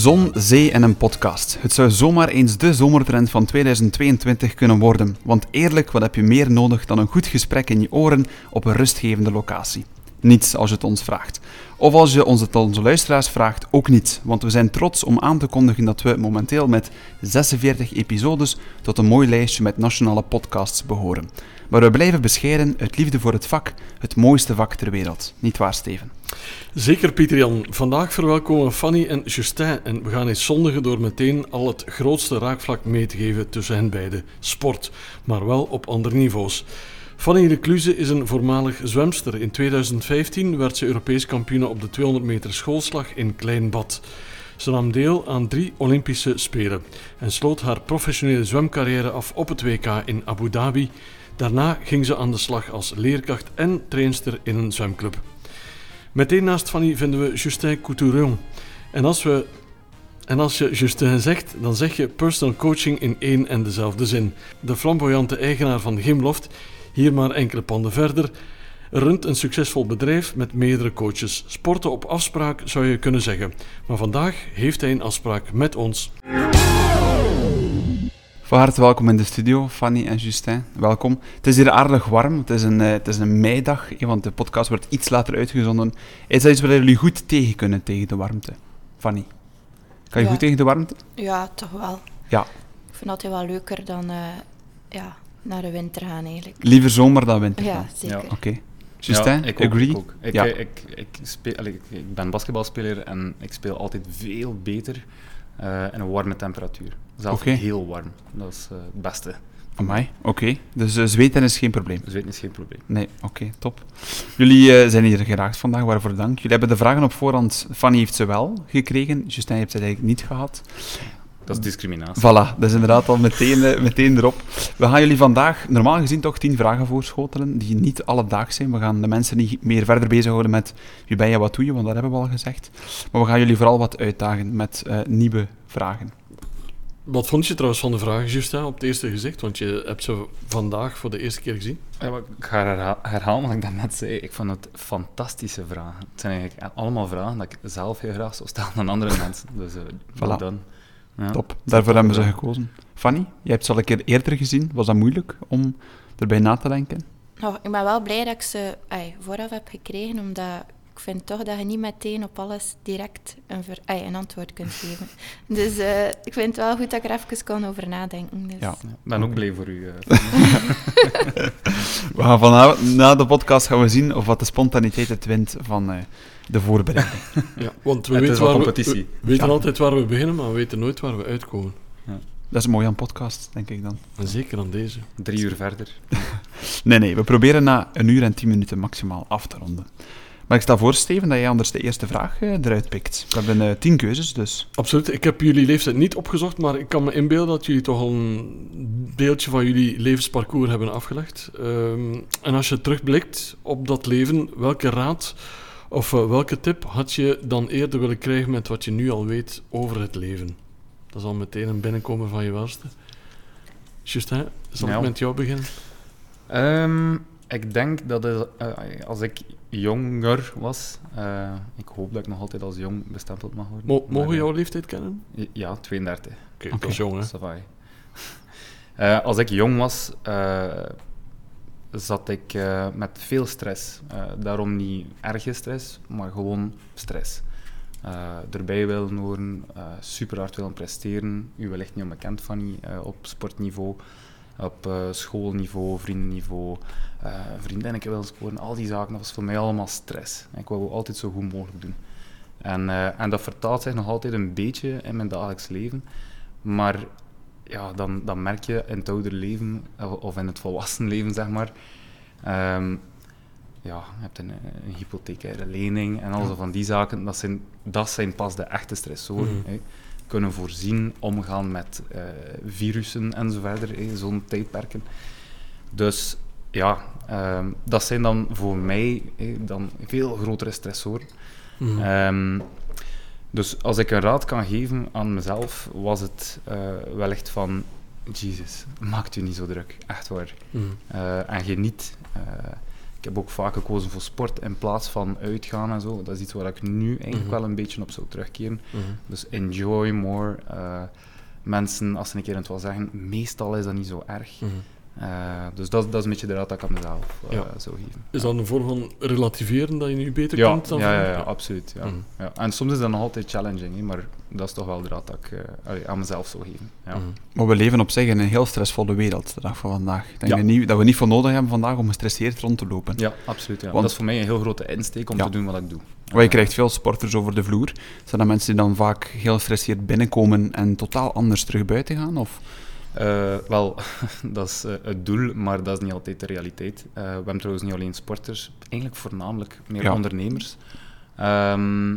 Zon, zee en een podcast. Het zou zomaar eens de zomertrend van 2022 kunnen worden. Want eerlijk, wat heb je meer nodig dan een goed gesprek in je oren op een rustgevende locatie? Niets als je het ons vraagt. Of als je ons het onze luisteraars vraagt, ook niet. Want we zijn trots om aan te kondigen dat we momenteel met 46 episodes tot een mooi lijstje met nationale podcasts behoren. Maar we blijven bescheiden uit liefde voor het vak, het mooiste vak ter wereld. Niet waar, Steven? Zeker, Pieter-Jan. Vandaag verwelkomen Fanny en Justin en we gaan eens zondigen door meteen al het grootste raakvlak mee te geven tussen hen beiden. Sport, maar wel op andere niveaus. Fanny de is een voormalig zwemster. In 2015 werd ze Europees kampioen op de 200 meter schoolslag in Klein Bad. Ze nam deel aan drie Olympische Spelen en sloot haar professionele zwemcarrière af op het WK in Abu Dhabi. Daarna ging ze aan de slag als leerkracht en trainster in een zwemclub. Meteen naast Fanny vinden we Justin Couturion. En als, we, en als je Justin zegt, dan zeg je personal coaching in één en dezelfde zin. De flamboyante eigenaar van Gymloft, hier maar enkele panden verder, runt een succesvol bedrijf met meerdere coaches. Sporten op afspraak zou je kunnen zeggen. Maar vandaag heeft hij een afspraak met ons. Van harte welkom in de studio, Fanny en Justin. Welkom. Het is hier aardig warm. Het is een, uh, het is een meidag, want de podcast wordt iets later uitgezonden. Is dat iets waar jullie goed tegen kunnen, tegen de warmte? Fanny, kan je Ja. goed tegen de warmte? Ja, toch wel. Ja, Ik vind dat wel leuker dan eh, ja, naar de winter gaan eigenlijk. liever zomer dan winter. Ja, zeker. Oké. Justin, ja, ik ook, agree? Ik, ook. Ik, Ja. eh, ik, ik, speel, allee, ik, ik ben basketbalspeler en ik speel altijd veel beter eh in een warme temperatuur. Zelfs Oké. heel warm. Dat is eh, het beste. Amai, oké. Dus eh, zweten is geen probleem. Weet is geen probleem. Nee, oké, top. Jullie eh, zijn hier geraakt vandaag, waarvoor dank. Jullie hebben de vragen op voorhand. Fanny heeft ze wel gekregen, Justin heeft ze eigenlijk niet gehad. Dat is discriminatie. Voilà, dat is inderdaad al meteen, eh, meteen erop. We gaan jullie vandaag normaal gezien toch tien vragen voorschotelen, die niet alledaags zijn. We gaan de mensen niet meer verder bezighouden met wie ben je, wat doe je, want dat hebben we al gezegd. Maar we gaan jullie vooral wat uitdagen met eh, nieuwe vragen. Wat vond je trouwens van de vragen, Justin, op het eerste gezicht? Want je hebt ze vandaag voor de eerste keer gezien. Ja, maar ik ga herha- herhalen wat ik daarnet zei. Ik vond het fantastische vragen. Het zijn eigenlijk allemaal vragen dat ik zelf heel graag zou stellen dan andere mensen. Dus uh, well Voilà. done. Ja. Top, daarvoor hebben we ze gekozen. Fanny, jij hebt ze al een keer eerder gezien. Was dat moeilijk om erbij na te denken? Nou, ik ben wel blij dat ik ze vooraf heb gekregen, omdat ik vind toch dat je niet meteen op alles direct een, ver, een antwoord kunt geven. Dus eh, ik vind het wel goed dat ik er even kan over nadenken. Dus. Ja. Ik ben ook blij voor u. eh. We gaan vanavond, na de podcast gaan we zien of wat de spontaniteit het wint van eh, de voorbereiding. Ja, want we weten, waar we, competitie. we weten Ja. altijd waar we beginnen, maar we weten nooit waar we uitkomen. Dat is mooi aan podcast, denk ik dan. En zeker aan deze. Drie uur verder. Nee, nee, we proberen na een uur en tien minuten maximaal af te ronden. Maar ik stel voor, Steven, dat jij anders de eerste vraag eh, eruit pikt. We hebben eh, tien keuzes, dus... Absoluut. Ik heb jullie leeftijd niet opgezocht, maar ik kan me inbeelden dat jullie toch al een beeldje van jullie levensparcours hebben afgelegd. Ehm, en als je terugblikt op dat leven, welke raad of eh, welke tip had je dan eerder willen krijgen met wat je nu al weet over het leven? Dat is al meteen een binnenkomen van je welste. Justin, zal ik Ja. met jou beginnen? Ehm, ik denk dat het, eh, als ik jonger was, eh, ik hoop dat ik nog altijd als jong bestempeld mag worden. Mo- mogen we jouw leeftijd kennen? Ja, 32. Oké, Oké. dat is jong, hè? Eh, als ik jong was, eh, zat ik eh, met veel stress. Eh, daarom niet erge stress, maar gewoon stress. Eh, erbij willen horen, super hard willen presteren. U wellicht niet onbekend van niet, op sportniveau, op schoolniveau, vriendenniveau, vriendinnetje willen scoren. Al die zaken, dat was voor mij allemaal stress. Ik wou altijd zo goed mogelijk doen. En, en dat vertaalt zich nog altijd een beetje in mijn dagelijks leven. Maar ja, dan, dan merk je in het ouder leven, of- of in het volwassen leven, zeg maar, ehm, ja, je hebt een, een hypothecaire lening en al zo van die zaken. Dat zijn, dat zijn pas de echte stressoren. Hè. Kunnen voorzien, omgaan met eh, virussen en zo verder, zo'n tijdperken. Dus ja, ehm, dat zijn dan voor mij dan veel grotere stressoren. Mhm. Ehm, dus als ik een raad kan geven aan mezelf, was het eh, wellicht van... Jezus, maak u niet zo druk. Echt waar. Mhm. Eh, en geniet. eh, ik heb ook vaak gekozen voor sport in plaats van uitgaan en zo. Dat is iets waar ik nu eigenlijk Mhm. wel een beetje op zou terugkeren. Dus enjoy more. mensen, als ze een keer het wel zeggen, meestal is dat niet zo erg. Mhm. Eh, dus dat, dat is een beetje de raad dat ik aan mezelf eh, Ja. zou geven. Is dat een vorm van relativeren dat je nu beter Ja, kunt dan ja, ja, ja, absoluut. Ja. Mhm. Ja. En soms is dat nog altijd challenging, hè, maar dat is toch wel de raad dat ik eh, allee, aan mezelf zou geven. Ja. Mhm. Maar we leven op zich in een heel stressvolle wereld de dag van vandaag. Ik denk Ja. dat niet, dat we niet veel nodig hebben vandaag om gestresseerd rond te lopen. Ja, absoluut. Ja. Want- dat is voor mij een heel grote insteek om Ja. te doen wat ik doe. Maar je krijgt veel sporters over de vloer. Zijn dat mensen die dan vaak heel gestresseerd binnenkomen en totaal anders terug buiten gaan? Of? Eh, wel, dat is eh, het doel, maar dat is niet altijd de realiteit. Eh, we hebben trouwens niet alleen sporters, eigenlijk voornamelijk meer Ja. ondernemers. Ehm,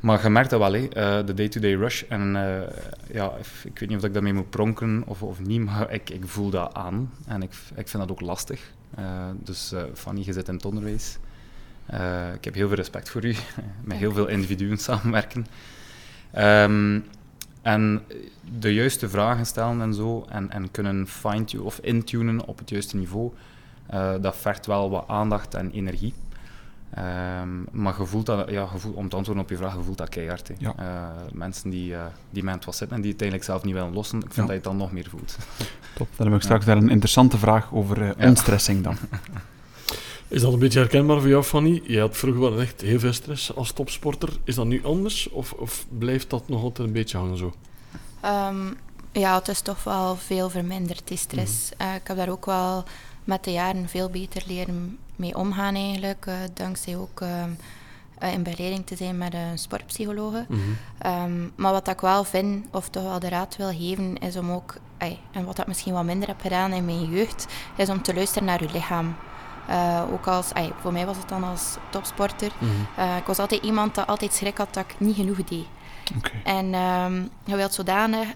maar je merkt dat wel, hè, eh, de day-to-day rush. En eh, ja, ik weet niet of ik daarmee moet pronken of, of niet, maar ik, ik voel dat aan. En ik, ik vind dat ook lastig. Eh, dus eh, Fanny, je zit in het onderwijs. Eh, ik heb heel veel respect voor u. Met heel veel individuen samenwerken. Ehm, en de juiste vragen stellen en zo, en, en kunnen fine-tunen of intunen op het juiste niveau, eh, dat vergt wel wat aandacht en energie. Ehm, maar je voelt dat, ja, om te antwoorden op je vraag, je voelt dat keihard. Ja. Eh, mensen die, eh die met wat zitten en die het eigenlijk zelf niet willen lossen, ik vind Ja. dat je het dan nog meer voelt. Top. Dan heb ik straks daar een interessante vraag over Ja. ontstressing dan. Is dat een beetje herkenbaar voor jou, Fanny? Je had vroeger wel echt heel veel stress als topsporter. Is dat nu anders of, of blijft dat nog altijd een beetje hangen zo? Ehm, ja, het is toch wel veel verminderd, die stress. Eh, ik heb daar ook wel met de jaren veel beter leren mee omgaan eigenlijk. eh, dankzij ook ehm, eh, in begeleiding te zijn met een sportpsychologe. Ehm, maar wat ik wel vind, of toch wel de raad wil geven, is om ook, en wat ik misschien wat minder heb gedaan in mijn jeugd, is om te luisteren naar je lichaam. Eh, ook als, voor mij was het dan als topsporter. Eh, ik was altijd iemand dat altijd schrik had dat ik niet genoeg deed. En ehm, je wilt zodanig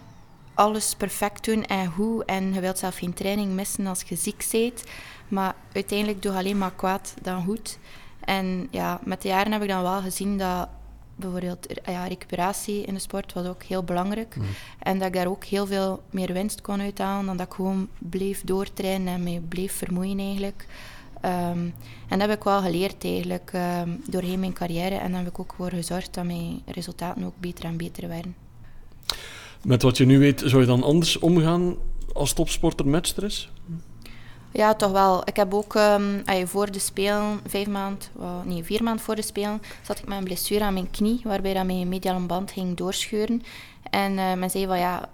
alles perfect doen en hoe. En je wilt zelf geen training missen als je ziek bent. Maar uiteindelijk doe je alleen maar kwaad dan goed. En ja, met de jaren heb ik dan wel gezien dat bijvoorbeeld ja, recuperatie in de sport was ook heel belangrijk. En dat ik daar ook heel veel meer winst kon uithalen dan dat ik gewoon bleef doortrainen en me bleef vermoeien eigenlijk. Ehm, en dat heb ik wel geleerd eigenlijk ehm, doorheen mijn carrière. En daar heb ik ook voor gezorgd dat mijn resultaten ook beter en beter werden. Met wat je nu weet, zou je dan anders omgaan als topsporter met stress? Ja, toch wel. Ik heb ook ey, voor de Spelen, vijf maanden, wel, nee, vier maanden voor de Spelen, zat ik met een blessure aan mijn knie, waarbij dat mijn mediale band ging doorscheuren. En men zei van ja,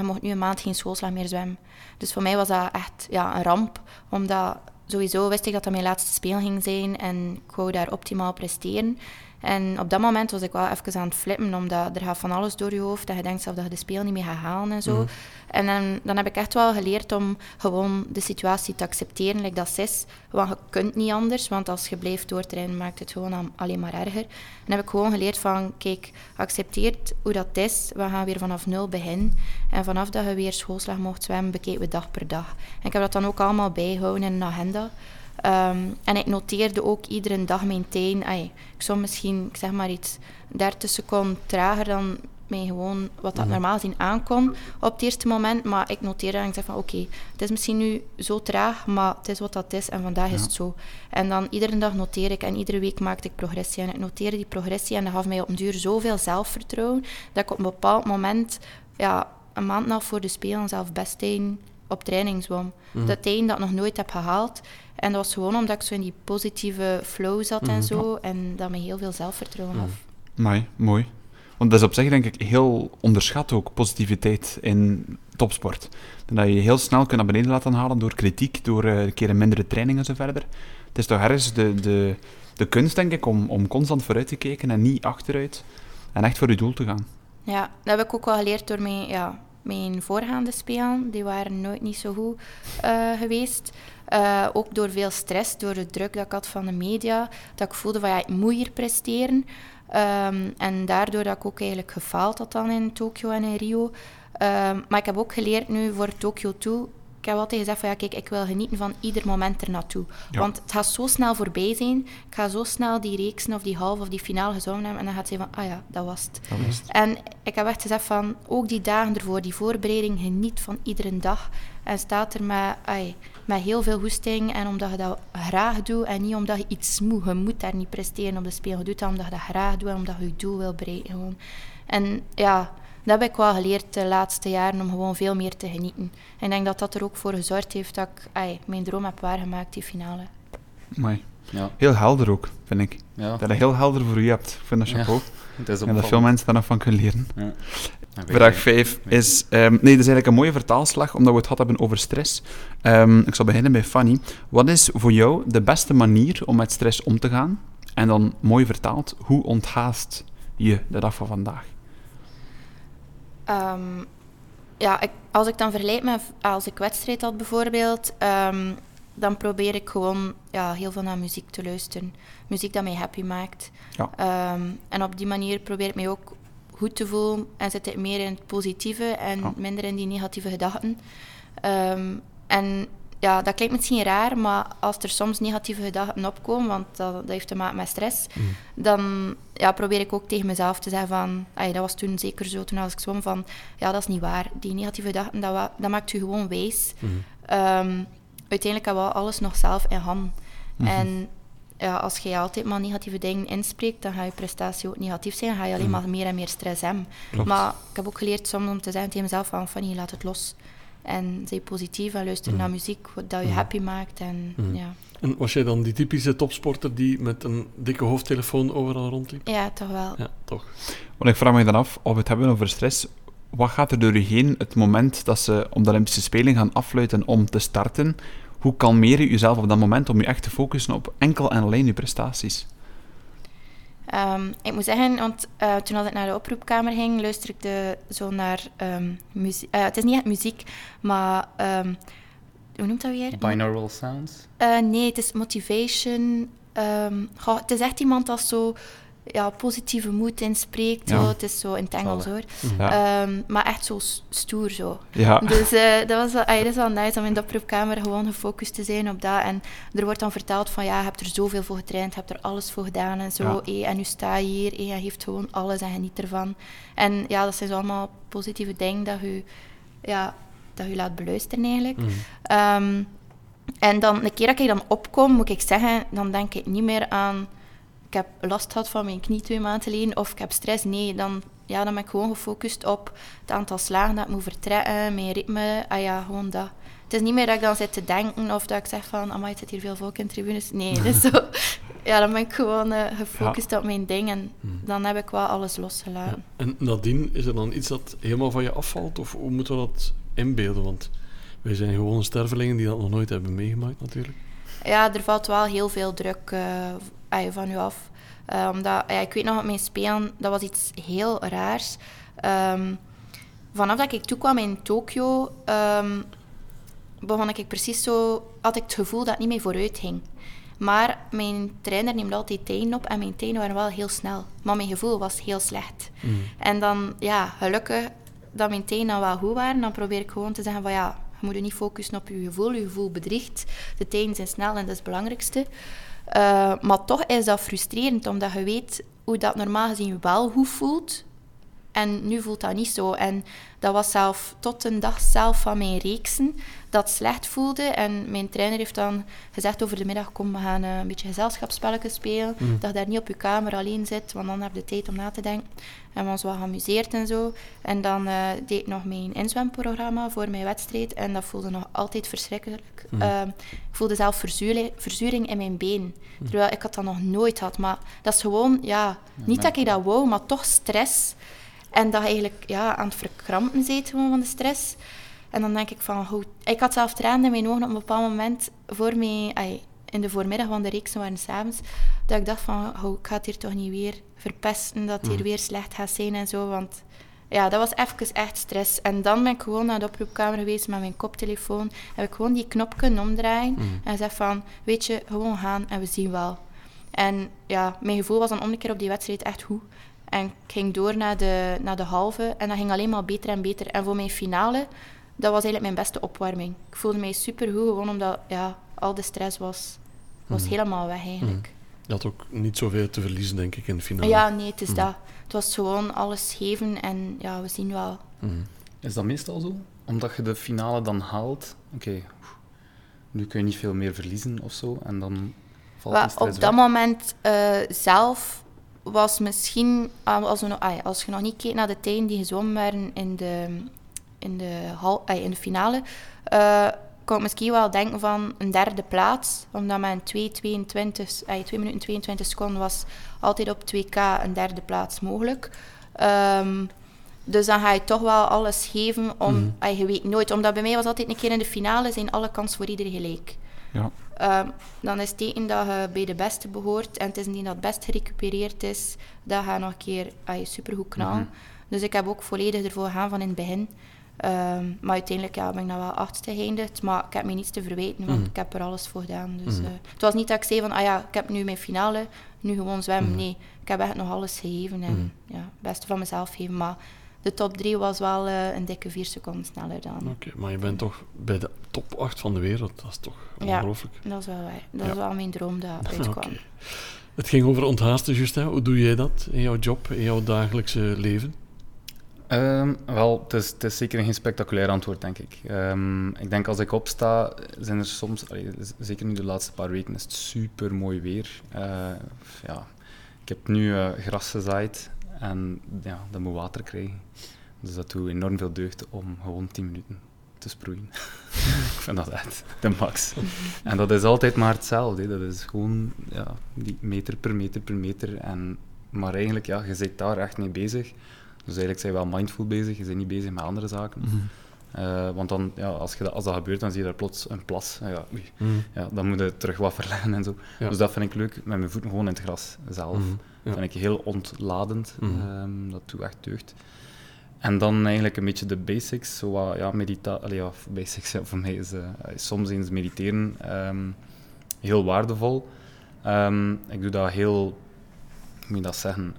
je mocht nu een maand geen schoolslag meer zwemmen. Dus voor mij was dat echt ja, een ramp, omdat sowieso wist ik dat dat mijn laatste spelen ging zijn en ik wou daar optimaal presteren. En op dat moment was ik wel even aan het flippen, omdat er gaat van alles door je hoofd en je denkt zelf dat je de speel niet meer gaat halen en zo. En dan, dan heb ik echt wel geleerd om gewoon de situatie te accepteren, like dat ze is. Want je kunt niet anders, want als je blijft doortrainen, maakt het gewoon alleen maar erger. En dan heb ik gewoon geleerd van, kijk, accepteert hoe dat is. We gaan weer vanaf nul beginnen. En vanaf dat je weer schoolslag mocht zwemmen, bekijken we dag per dag. En ik heb dat dan ook allemaal bijgehouden in een agenda. Ehm, en ik noteerde ook iedere dag mijn tijd. Ik zou misschien, ik zeg maar iets, 30 seconden trager dan mij gewoon wat dat normaal gezien aankom op het eerste moment. Maar ik noteerde en ik zeg van oké, het is misschien nu zo traag, maar het is wat dat is en vandaag is het zo. En dan iedere dag noteer ik en iedere week maakte ik progressie. En ik noteerde die progressie en dat gaf mij op een duur zoveel zelfvertrouwen dat ik op een bepaald moment, ja, een maand na voor de Spelen zelf best op training zwom. Dat tijd dat ik nog nooit heb gehaald. En dat was gewoon omdat ik zo in die positieve flow zat en zo. En dat me heel veel zelfvertrouwen gaf. Amai, mooi. Want dat is op zich denk ik heel onderschat ook, positiviteit in topsport. Dat je je heel snel kunt naar beneden laten halen door kritiek, door eh, een keer een mindere training en zo verder. Het is toch ergens de, de, de kunst, denk ik, om, om constant vooruit te kijken en niet achteruit. En echt voor je doel te gaan. Ja, dat heb ik ook wel geleerd door mijn, ja, mijn voorgaande spelen. Die waren nooit niet zo goed eh, geweest. Eh, ook door veel stress, door de druk dat ik had van de media. Dat ik voelde van ja, ik moet hier presteren. Ehm, en daardoor dat ik ook eigenlijk gefaald had dan in Tokio en in Rio. Ehm, maar ik heb ook geleerd nu voor Tokio toe. Ik heb altijd gezegd van ja, kijk, ik wil genieten van ieder moment ernaartoe. Ja. Want het gaat zo snel voorbij zijn. Ik ga zo snel die reeksen of die halve of die finale gezongen hebben. En dan gaat ze van, ah ja, dat was het. Dat is het. En ik heb echt gezegd van, ook die dagen ervoor, die voorbereiding, geniet van iedere dag. En staat er met, ai, met heel veel hoesting en omdat je dat graag doet en niet omdat je iets moet. Je moet daar niet presteren op de speel. Je doet dat omdat je dat graag doet en omdat je je doel wil bereiken. En ja, dat heb ik wel geleerd de laatste jaren om gewoon veel meer te genieten. En ik denk dat dat er ook voor gezorgd heeft dat ik mijn droom heb waargemaakt, die finale. Mooi. Ja. Heel helder ook, vind ik. Ja. Dat je heel helder voor je hebt. Ik vind dat chapeau. Het is En dat veel mensen daar nog van kunnen leren. Vraag je- 5 weet- is... ehm, nee, dat is eigenlijk een mooie vertaalslag, omdat we het gehad hebben over stress. Ehm, ik zal beginnen bij Fanny. Wat is voor jou de beste manier om met stress om te gaan? En dan, mooi vertaald, hoe onthaast je de dag van vandaag? Ehm, ja, ik, als ik dan vergelijk met als ik wedstrijd had bijvoorbeeld, ehm, dan probeer ik gewoon ja, heel veel naar muziek te luisteren. Muziek dat mij happy maakt. Ja. Ehm, en op die manier probeer ik mij ook goed te voelen en zit ik meer in het positieve en Ja. minder in die negatieve gedachten. Ehm, en ja, dat klinkt misschien raar, maar als er soms negatieve gedachten opkomen, want dat, dat heeft te maken met stress, dan ja, probeer ik ook tegen mezelf te zeggen van, ay, dat was toen zeker zo, toen als ik zwom, van, ja, dat is niet waar. Die negatieve gedachten, dat, dat maakt u gewoon wijs. Ehm, uiteindelijk hebben we alles nog zelf in hand. En ja, als je altijd maar negatieve dingen inspreekt, dan gaat je prestatie ook negatief zijn. Dan ga je alleen maar meer en meer stress hebben. Klopt. Maar ik heb ook geleerd soms om te zeggen tegen mezelf van, Fanny, laat het los. En zij positief en luister naar muziek wat dat je happy maakt. En, ja. En was jij dan die typische topsporter die met een dikke hoofdtelefoon overal rondliep? ja, toch wel. Ja, toch. Want ik vraag me dan af, of we het hebben over stress, wat gaat er door u heen het moment dat ze op de Olympische Spelen gaan afluiten om te starten? Hoe kalmeer je jezelf op dat moment om je echt te focussen op enkel en alleen je prestaties? Ehm, ik moet zeggen, want eh, toen als ik naar de oproepkamer ging, luisterde ik de, zo naar ehm, muziek. eh, het is niet echt muziek, maar ehm, hoe noemt dat weer? Binaural sounds? Eh, nee, het is motivation. ehm, goh, het is echt iemand dat zo ja, positieve moed inspreekt. Ja. Zo. Het is zo in het Engels hoor. Ja. Ehm, maar echt zo stoer zo. Ja. Dus eh, dat, was wel, ay, dat is wel nice om in de oproepkamer gewoon gefocust te zijn op dat. En er wordt dan verteld van ja, je hebt er zoveel voor getraind, je hebt er alles voor gedaan en zo. Eh, en nu sta je hier eh, en geeft gewoon alles en geniet ervan. En ja, dat zijn zo allemaal positieve dingen dat je, ja, dat je laat beluisteren eigenlijk. Ehm, en dan, de keer dat ik dan opkom, moet ik zeggen, dan denk ik niet meer aan... Ik heb last gehad van mijn knie twee maanden geleden, of ik heb stress. Nee, dan, ja, dan ben ik gewoon gefocust op het aantal slagen dat ik moet vertrekken, mijn ritme. Ah ja, gewoon dat. Het is niet meer dat ik dan zit te denken, of dat ik zeg van, amai, het zit hier veel volk in tribunes. Nee, dus zo... Ja, dan ben ik gewoon eh, gefocust op mijn ding en dan heb ik wel alles losgelaten. En nadien, is er dan iets dat helemaal van je afvalt? Of hoe moeten we dat inbeelden? Want wij zijn gewoon stervelingen die dat nog nooit hebben meegemaakt, natuurlijk. Ja, er valt wel heel veel druk eh, ah, van u af. Eh, omdat, ja, ik weet nog, met mijn spelen, dat was iets heel raars. Ehm, vanaf dat ik toekwam in Tokio, ehm, begon ik precies zo... Had ik het gevoel dat het niet meer vooruit ging. Maar mijn trainer neemt altijd tijden op en mijn tijden waren wel heel snel. Maar mijn gevoel was heel slecht. En dan, ja, gelukkig dat mijn dan wel goed waren, dan probeer ik gewoon te zeggen van ja, je moet je niet focussen op je gevoel. Je gevoel bedriegt. De tijden zijn snel en dat is het belangrijkste. Eh, maar toch is dat frustrerend, omdat je weet hoe dat normaal gezien wel goed voelt. En nu voelt dat niet zo. En dat was zelf tot een dag zelf van mijn reeksen dat slecht voelde. En mijn trainer heeft dan gezegd over de middag, kom, we gaan eh, een beetje gezelschapsspelletjes spelen. Dat je daar niet op je kamer alleen zit, want dan heb je tijd om na te denken. En we ons wat geamuseerd en zo. En dan eh, deed ik nog mijn inzwemprogramma voor mijn wedstrijd. En dat voelde nog altijd verschrikkelijk. Eh, ik voelde zelf verzuring, verzuring in mijn been. Terwijl ik had dat nog nooit gehad. Maar dat is gewoon, ja, niet dat ik dat wou, maar toch stress. En dat je eigenlijk ja, aan het verkrampen zit gewoon van de stress. En dan denk ik van, hoe... ik had zelf tranen in mijn ogen op een bepaald moment voor mij, in de voormiddag, want de reeksen waren s'avonds, dat ik dacht van, oh, ik ga het hier toch niet weer verpesten, dat het hier weer slecht gaat zijn en zo, want ja, dat was even echt stress. En dan ben ik gewoon naar de oproepkamer geweest met mijn koptelefoon, heb ik gewoon die knop kunnen omdraaien en zeg van, weet je, gewoon gaan en we zien wel. En ja, mijn gevoel was dan om een keer op die wedstrijd echt goed. En ik ging door naar de, naar de halve en dat ging alleen maar beter en beter. En voor mijn finale, dat was eigenlijk mijn beste opwarming. Ik voelde mij supergoed, gewoon omdat ja, al de stress was, was helemaal weg eigenlijk. Je had ook niet zoveel te verliezen, denk ik, in de finale. Ja, nee, het is dat. Het was gewoon alles geven en ja, we zien wel. Is dat meestal zo? Omdat je de finale dan haalt? Oké, nu kun je niet veel meer verliezen of zo. En dan valt Wel, die stress op dat weg. moment eh, zelf was misschien, ah, als, we nog, ah ja, als je nog niet keek naar de tijden die gezwommen werden in de, in de, hal, ah, in de finale, eh kon ik misschien wel denken van een derde plaats. Omdat een 2, ah, 2 minuten 22 seconden was altijd op 2K een derde plaats mogelijk. Ehm, dus dan ga je toch wel alles geven om... Mhm. ah, je weet nooit, omdat bij mij was altijd een keer in de finale zijn alle kansen voor iedereen gelijk. Ja. Ehm, dan is het teken dat je bij de beste behoort en het is niet dat het best gerecupereerd is, dat je nog een keer ah, supergoed knallen. Mhm. Dus ik heb ook volledig ervoor gegaan van in het begin. Ehm, maar uiteindelijk ja, ben ik dan wel achtste geëindigd. Maar ik heb me niets te verwijten, want Mhm. ik heb er alles voor gedaan. Dus, Mhm. eh, het was niet dat ik zei van, ah ja, ik heb nu mijn finale, nu gewoon zwemmen. Mhm. Nee, ik heb echt nog alles gegeven en ja, het beste van mezelf geven. Maar de top 3 was wel eh, een dikke vier seconden sneller dan. Oké, maar je bent toch bij de top 8 van de wereld. Dat is toch Ja. ongelooflijk. Dat is wel waar. Dat Ja. is wel mijn droom dat uitkwam. Het ging over onthaasten, Justin. Hoe doe jij dat in jouw job, in jouw dagelijkse leven? Ehm, wel, het is, het is zeker geen spectaculair antwoord, denk ik. Ehm, ik denk als ik opsta, zijn er soms, zeker nu de laatste paar weken, is het super mooi weer. Eh, ja, ik heb nu eh, gras gezaaid en ja, dat moet water krijgen. Dus dat doet enorm veel deugd om gewoon 10 minuten te sproeien. ik vind dat echt de max. En dat is altijd maar hetzelfde. Dat is gewoon ja, meter per meter per meter. En, maar eigenlijk, ja, je zit daar echt mee bezig. Dus eigenlijk zijn we wel mindful bezig, je bent niet bezig met andere zaken. Eh, want dan, ja, als, je dat, als dat gebeurt, dan zie je daar plots een plas. Ja, oei, ja, dan moet je terug wat verleggen en zo. Ja. Dus dat vind ik leuk, met mijn voeten gewoon in het gras zelf. Mhm, ja. vind ik heel ontladend. Mhm. Ehm, dat doet echt deugd. En dan eigenlijk een beetje de basics, zo wat, ja, meditatie, ja, basics, ja, voor mij is eh, soms eens mediteren ehm, heel waardevol. Ehm, ik doe dat heel, hoe moet je dat zeggen,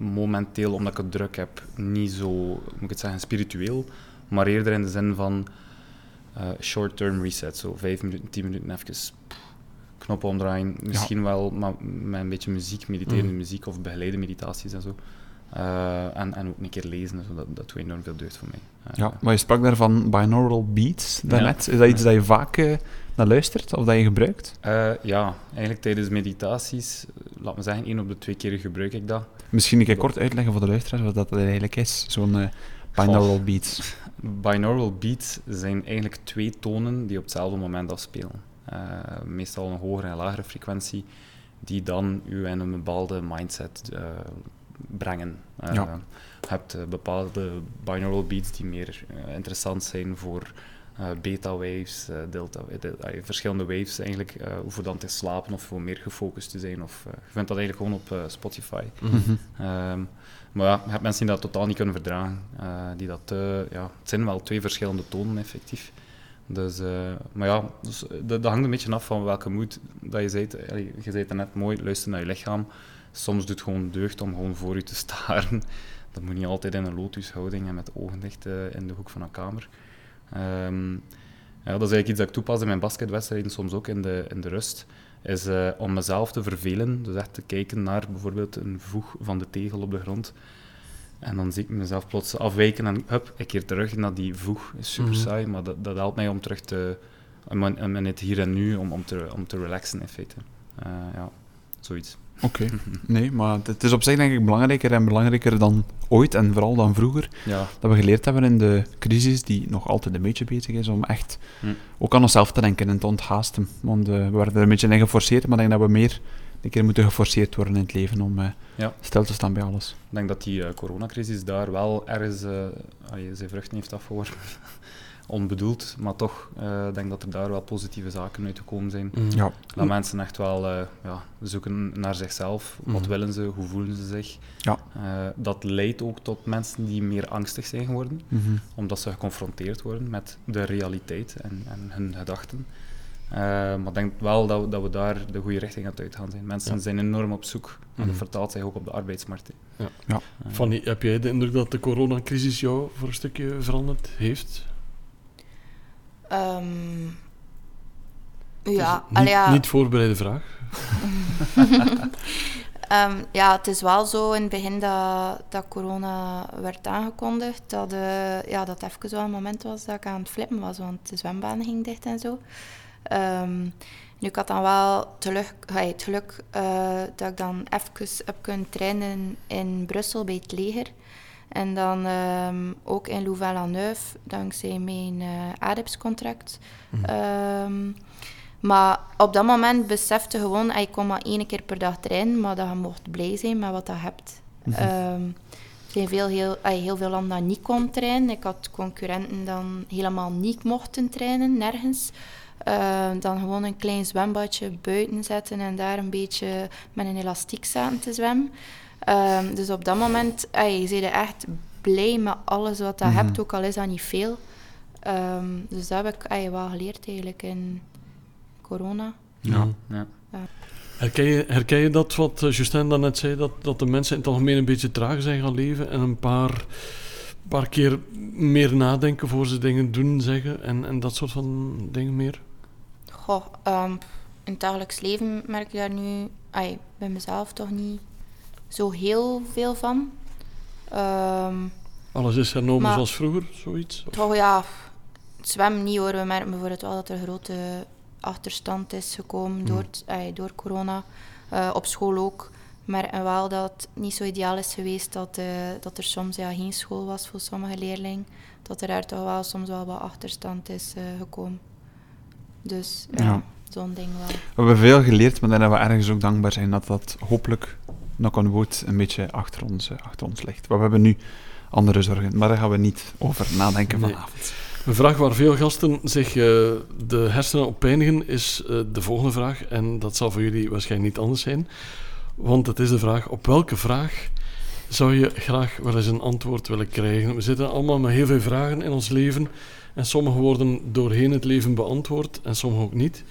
momenteel, omdat ik het druk heb, niet zo, moet ik het zeggen, spiritueel, maar eerder in de zin van eh, short-term reset, zo vijf minuten, tien minuten even knoppen omdraaien, misschien wel maar met een beetje muziek, mediterende Mhm. muziek of begeleide meditaties en zo. Eh, en, en ook een keer lezen, zo, dat, dat doet enorm veel deugd voor mij. Eh, Ja, maar je sprak daar van binaural beats daarnet. Is dat iets dat je vaak naar luistert of dat je gebruikt? eh, ja, eigenlijk tijdens meditaties, eh, laat me zeggen, één op de twee keer gebruik ik dat. Misschien een keer kort uitleggen voor de luisteraars wat dat eigenlijk is, zo'n eh, binaural beats. Binaural beats zijn eigenlijk twee tonen die op hetzelfde moment afspelen. Eh, meestal een hogere en lagere frequentie, die dan u in een bepaalde mindset brengen. Ja. Je hebt bepaalde binaural beats die meer interessant zijn voor beta waves, eh, delta de- eh, verschillende waves eigenlijk, eh, voor dan te slapen of voor meer gefocust te zijn. Of, eh, je vindt dat eigenlijk gewoon op eh, Spotify. Mhm. Ehm, maar ja, je hebt mensen die dat totaal niet kunnen verdragen. eh, die dat, eh, ja, het zijn wel twee verschillende tonen, effectief. Dus, eh, maar ja, dus, eh, dat, hangt een beetje af van welke moed dat je. Allee, Je zei het net mooi, luister naar je lichaam. Soms doet het gewoon deugd om gewoon voor je te staren. Dat moet niet altijd in een lotushouding en met de ogen dicht eh, in de hoek van een kamer. Ehm, ja, dat is eigenlijk iets dat ik toepas in mijn basketwedstrijden, soms ook in de, in de rust. Is eh, om mezelf te vervelen. Dus echt te kijken naar bijvoorbeeld een voeg van de tegel op de grond. En dan zie ik mezelf plots afwijken en hup, ik keer terug naar die voeg. is super Mhm. saai, maar dat, dat helpt mij om terug te... om in, om in het hier en nu, om, om, te, om te relaxen in feite. Eh, ja, zoiets. Oké, nee, maar het- is op zich denk ik belangrijker en belangrijker dan ooit en vooral dan vroeger. Ja, Dat we geleerd hebben in de crisis, die nog altijd een beetje bezig is, om echt Hm. ook aan onszelf te denken en te onthaasten. Want eh, we werden er een beetje in geforceerd, maar ik denk dat we meer een keer moeten geforceerd worden in het leven om Ja. stil te staan bij alles. ik denk dat die eh, coronacrisis daar wel ergens zijn vruchten heeft afgeworpen. Onbedoeld, maar toch eh, ik denk dat er daar wel positieve zaken uit gekomen zijn. Mhm. Ja. Dat mensen echt wel eh, ja, zoeken naar zichzelf. Wat Mhm. willen ze? Hoe voelen ze zich? Ja. Eh, dat leidt ook tot mensen die meer angstig zijn geworden, Mhm. omdat ze geconfronteerd worden met de realiteit en, en hun gedachten. Eh, maar ik denk wel dat we, dat we daar de goede richting aan het uitgaan zijn. Mensen Ja. zijn enorm op zoek en dat vertaalt zich ook op de arbeidsmarkt. Ja. Ja. Fanny, heb jij de indruk dat de coronacrisis jou voor een stukje veranderd heeft? Is ja, niet, allee, ja, niet voorbereide vraag. ehm, ja, het is wel zo in het begin dat, dat corona werd aangekondigd, dat, eh, ja, dat even wel een moment was dat ik aan het flippen was, want de zwembaan ging dicht en zo. Ehm, nu, ik had dan wel geluk, hey, het geluk eh, dat ik dan even heb kunnen trainen in Brussel bij het leger. En dan ehm, ook in Louvain-la-Neuve, dankzij mijn uh, ADEPS-contract. Ehm, maar op dat moment besefte gewoon, ik kon maar één keer per dag trainen, maar dat je mocht blij zijn met wat je hebt. Ehm, er zijn veel, heel, heel veel landen dat niet kon trainen. Ik had concurrenten dan helemaal niet mochten trainen, nergens. dan gewoon een klein zwembadje buiten zetten en daar een beetje met een elastiek zaten te zwemmen. Ehm, dus op dat moment, ay, je echt blij met alles wat je mm hebt, ook al is dat niet veel. Ehm, dus dat heb ik ay, wel geleerd eigenlijk in corona. Ja. ja. Herken, je, herken je dat wat eh, Justin net zei, dat, dat de mensen in het algemeen een beetje traag zijn gaan leven en een paar, paar keer meer nadenken voor ze dingen doen, zeggen en, en dat soort van dingen meer? Goh, um, in het dagelijks leven merk ik daar nu ay, bij mezelf toch niet zo heel veel van. Ehm, Alles is hernomen zoals vroeger, zoiets? Toch ja, zwemmen niet hoor. We merken bijvoorbeeld wel dat er grote achterstand is gekomen hmm. door, door corona. Uh, op school ook. Maar wel dat het niet zo ideaal is geweest dat, uh, dat er soms ja, geen school was voor sommige leerlingen. Dat er daar toch wel soms wel wat achterstand is uh, gekomen. Dus ja, zo'n ding wel. We hebben veel geleerd, maar dan we ergens ook dankbaar zijn dat dat hopelijk knock on wood, een beetje achter ons, achter ons ligt. Maar we hebben nu andere zorgen, maar daar gaan we niet over nadenken vanavond. Een vraag waar veel gasten zich uh, de hersenen op pijnigen is uh, de volgende vraag. En dat zal voor jullie waarschijnlijk niet anders zijn. Want het is de vraag, op welke vraag zou je graag wel eens een antwoord willen krijgen? We zitten allemaal met heel veel vragen in ons leven. En sommige worden doorheen het leven beantwoord en sommige ook niet.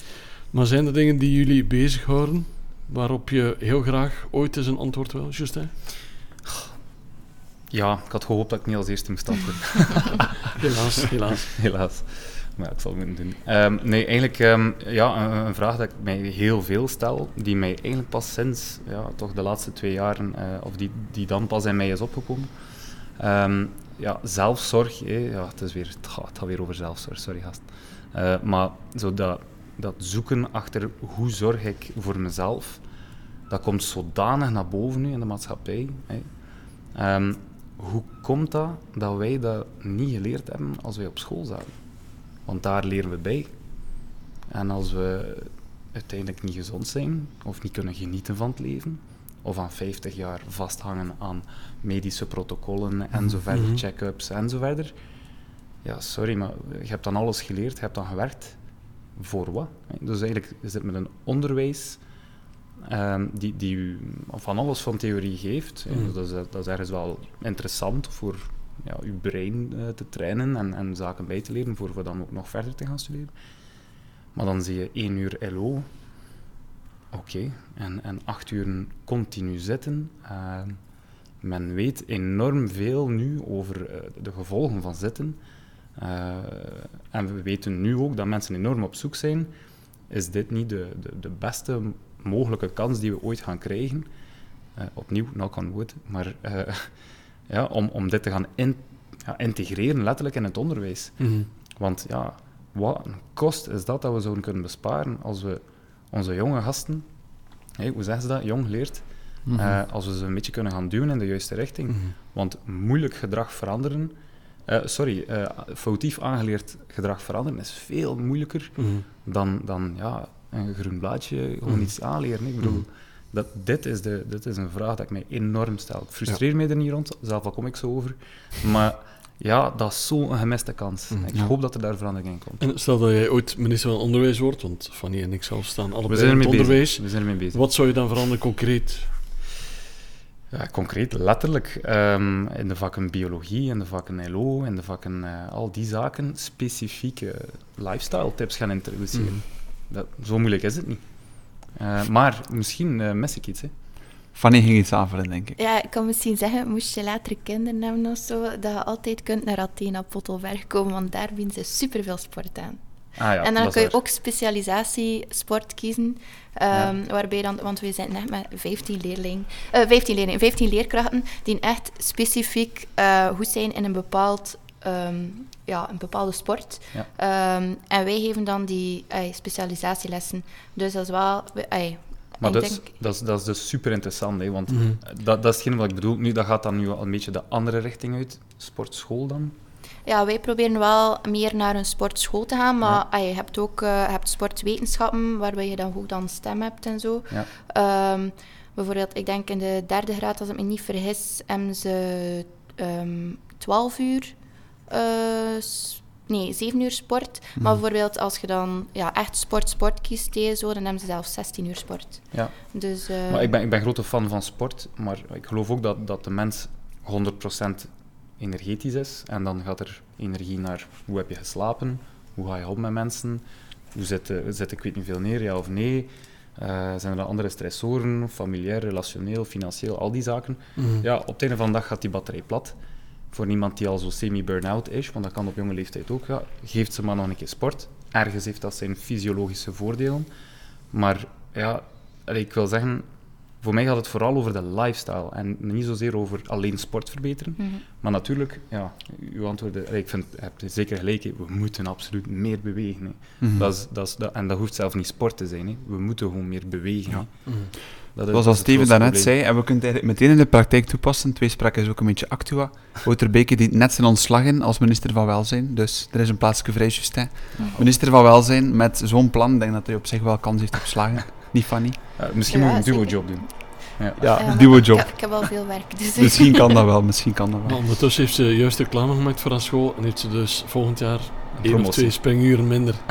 Maar zijn er dingen die jullie bezighouden? Waarop je heel graag ooit eens een antwoord wil, Justin? Ja, ik had gehoopt dat ik niet als eerste moest antwoorden. helaas, helaas. helaas. Maar ik zal het moeten doen. Ehm, nee, eigenlijk um, ja, een, een, vraag dat ik mij heel veel stel, die mij eigenlijk pas sinds ja, toch de laatste twee jaren, uh, of die, die dan pas in mij is opgekomen. Um, ja, zelfzorg, ja, het, is weer, het, gaat, het gaat weer over zelfzorg, sorry gast. Uh, maar zo dat dat zoeken achter hoe zorg ik voor mezelf, dat komt zodanig naar boven nu in de maatschappij. Hè. Ehm, hoe komt dat dat wij dat niet geleerd hebben als wij op school zaten? Want daar leren we bij. En als we uiteindelijk niet gezond zijn, of niet kunnen genieten van het leven, of aan 50 jaar vasthangen aan medische protocollen en zo verder, mhm. check-ups en zo verder. Ja, sorry, maar je hebt dan alles geleerd, je hebt dan gewerkt voor wat. Dus eigenlijk is het met een onderwijs um, die, die u van alles van theorie geeft. Mm. Dus dat, is, dat is ergens wel interessant voor ja, uw brein uh, te trainen en, en zaken bij te leren, voor, voor dan ook nog verder te gaan studeren. Maar dan zie je één uur LO, oké, en, en acht uur continu zitten. Uh, men weet enorm veel nu over uh, de gevolgen van zitten. Uh, en we weten nu ook dat mensen enorm op zoek zijn. Is dit niet de, de, de beste mogelijke kans die we ooit gaan krijgen? Uh, opnieuw, knock on wood. Maar uh, ja, om, om dit te gaan in, ja, integreren, letterlijk in het onderwijs. Mm Want ja, wat een kost is dat dat we zouden kunnen besparen als we onze jonge gasten, hey, hoe zeggen ze dat, jong leert, mm -hmm. als we ze een beetje kunnen gaan duwen in de juiste richting. Mm -hmm. Want moeilijk gedrag veranderen uh, sorry, uh, foutief aangeleerd gedrag veranderen is veel moeilijker mm -hmm. dan, dan ja, een groen blaadje gewoon mm. iets aanleren. Ik bedoel, mm. dat, dit, is de, dit is een vraag dat ik mij enorm stel. Ik frustreer ja. me er niet rond, zelf al kom ik zo over. Maar ja, dat is zo'n gemiste kans. Ik ja. hoop dat er daar verandering in komt. En stel dat jij ooit minister van Onderwijs wordt, want Fanny en ik zelf staan allebei in het onderwijs. Bezig. We zijn ermee bezig. Wat zou je dan veranderen concreet? Ja, concreet, letterlijk. Um, in de vakken biologie, in de vakken LO, in de vakken uh, al die zaken specifieke lifestyle tips gaan introduceren. Mm. Dat, zo moeilijk is het niet. Uh, maar misschien uh, mis ik iets. Hè. Fanny ging iets aanvullen, denk ik. Ja, ik kan misschien zeggen, moest je later kinderen hebben of zo, dat je altijd kunt naar Athena Pottelberg komen, want daar bieden ze superveel sport aan. Ah, ja, en dan kun je ook specialisatie sport kiezen. Um, ja. Waarbij dan, want we zijn net met 15 leerlingen, uh, 15 leerlingen, 15 leerkrachten die echt specifiek uh, goed zijn in een bepaald ehm, ja, een bepaalde sport. Ja. Ehm, en wij geven dan die ey, specialisatielessen. Dus dat is wel... ey, Maar ik dat is, denk- dat, is, dat is dus super interessant, hè, want Mhm. eh, dat, dat is hetgeen wat ik bedoel. Nu, dat gaat dan nu al een beetje de andere richting uit. Sportschool dan? Ja, wij proberen wel meer naar een sportschool te gaan, maar ah, je hebt ook eh, hebt sportwetenschappen, waarbij je dan ook dan stem hebt en zo. Ja. Ehm, bijvoorbeeld, ik denk in de derde graad, als ik me niet vergis, hebben ze ehm 12 uur, eh, nee, 7 uur sport. Maar bijvoorbeeld als je dan ja, echt sport, sport kiest, hè, zo, dan hebben ze zelfs 16 uur sport. Ja. Dus, eh, Maar ik ben, ik ben grote fan van sport, maar ik geloof ook dat, dat de mens 100% energetisch is. En dan gaat er energie naar hoe heb je geslapen, hoe ga je om met mensen, hoe zit, eh, zit ik weet niet veel neer, ja of nee. Eh, zijn er andere stressoren, familiair, relationeel, financieel, al die zaken. Mhm. Ja, op het einde van de dag gaat die batterij plat. Voor iemand die al zo semi-burn-out is, want dat kan op jonge leeftijd ook, ja, geeft ze maar nog een keer sport. Ergens heeft dat zijn fysiologische voordelen. Maar ja, ik wil zeggen, voor mij gaat het vooral over de lifestyle en niet zozeer over alleen sport verbeteren. mhm. Maar natuurlijk, ja, uw antwoorden, ik vind, je hebt zeker gelijk, we moeten absoluut meer bewegen. Mhm. Dat is, dat is, dat, en dat hoeft zelf niet sport te zijn, hè. we moeten gewoon meer bewegen. Ja. Mhm. Dat is- Zoals dat Steven daarnet probleem. zei, en we kunnen het eigenlijk meteen in de praktijk toepassen. Twee spraken is ook een beetje actua. Wouter Beke dient net zijn ontslag in als minister van Welzijn. Dus er is een plaatsje vrij, Justin. Minister van Welzijn met zo'n plan, ik denk dat hij op zich wel kans heeft op slagen. Niet Fanny? Misschien Ja, moet je een duo-job doen. Ja. Ja, maar duo Ik, job. heb- ik heb al veel werk, dus... Misschien kan dat wel, misschien kan dat Maar wel. ondertussen heeft ze juist reclame gemaakt voor haar school en heeft ze dus volgend jaar één of twee springuren minder.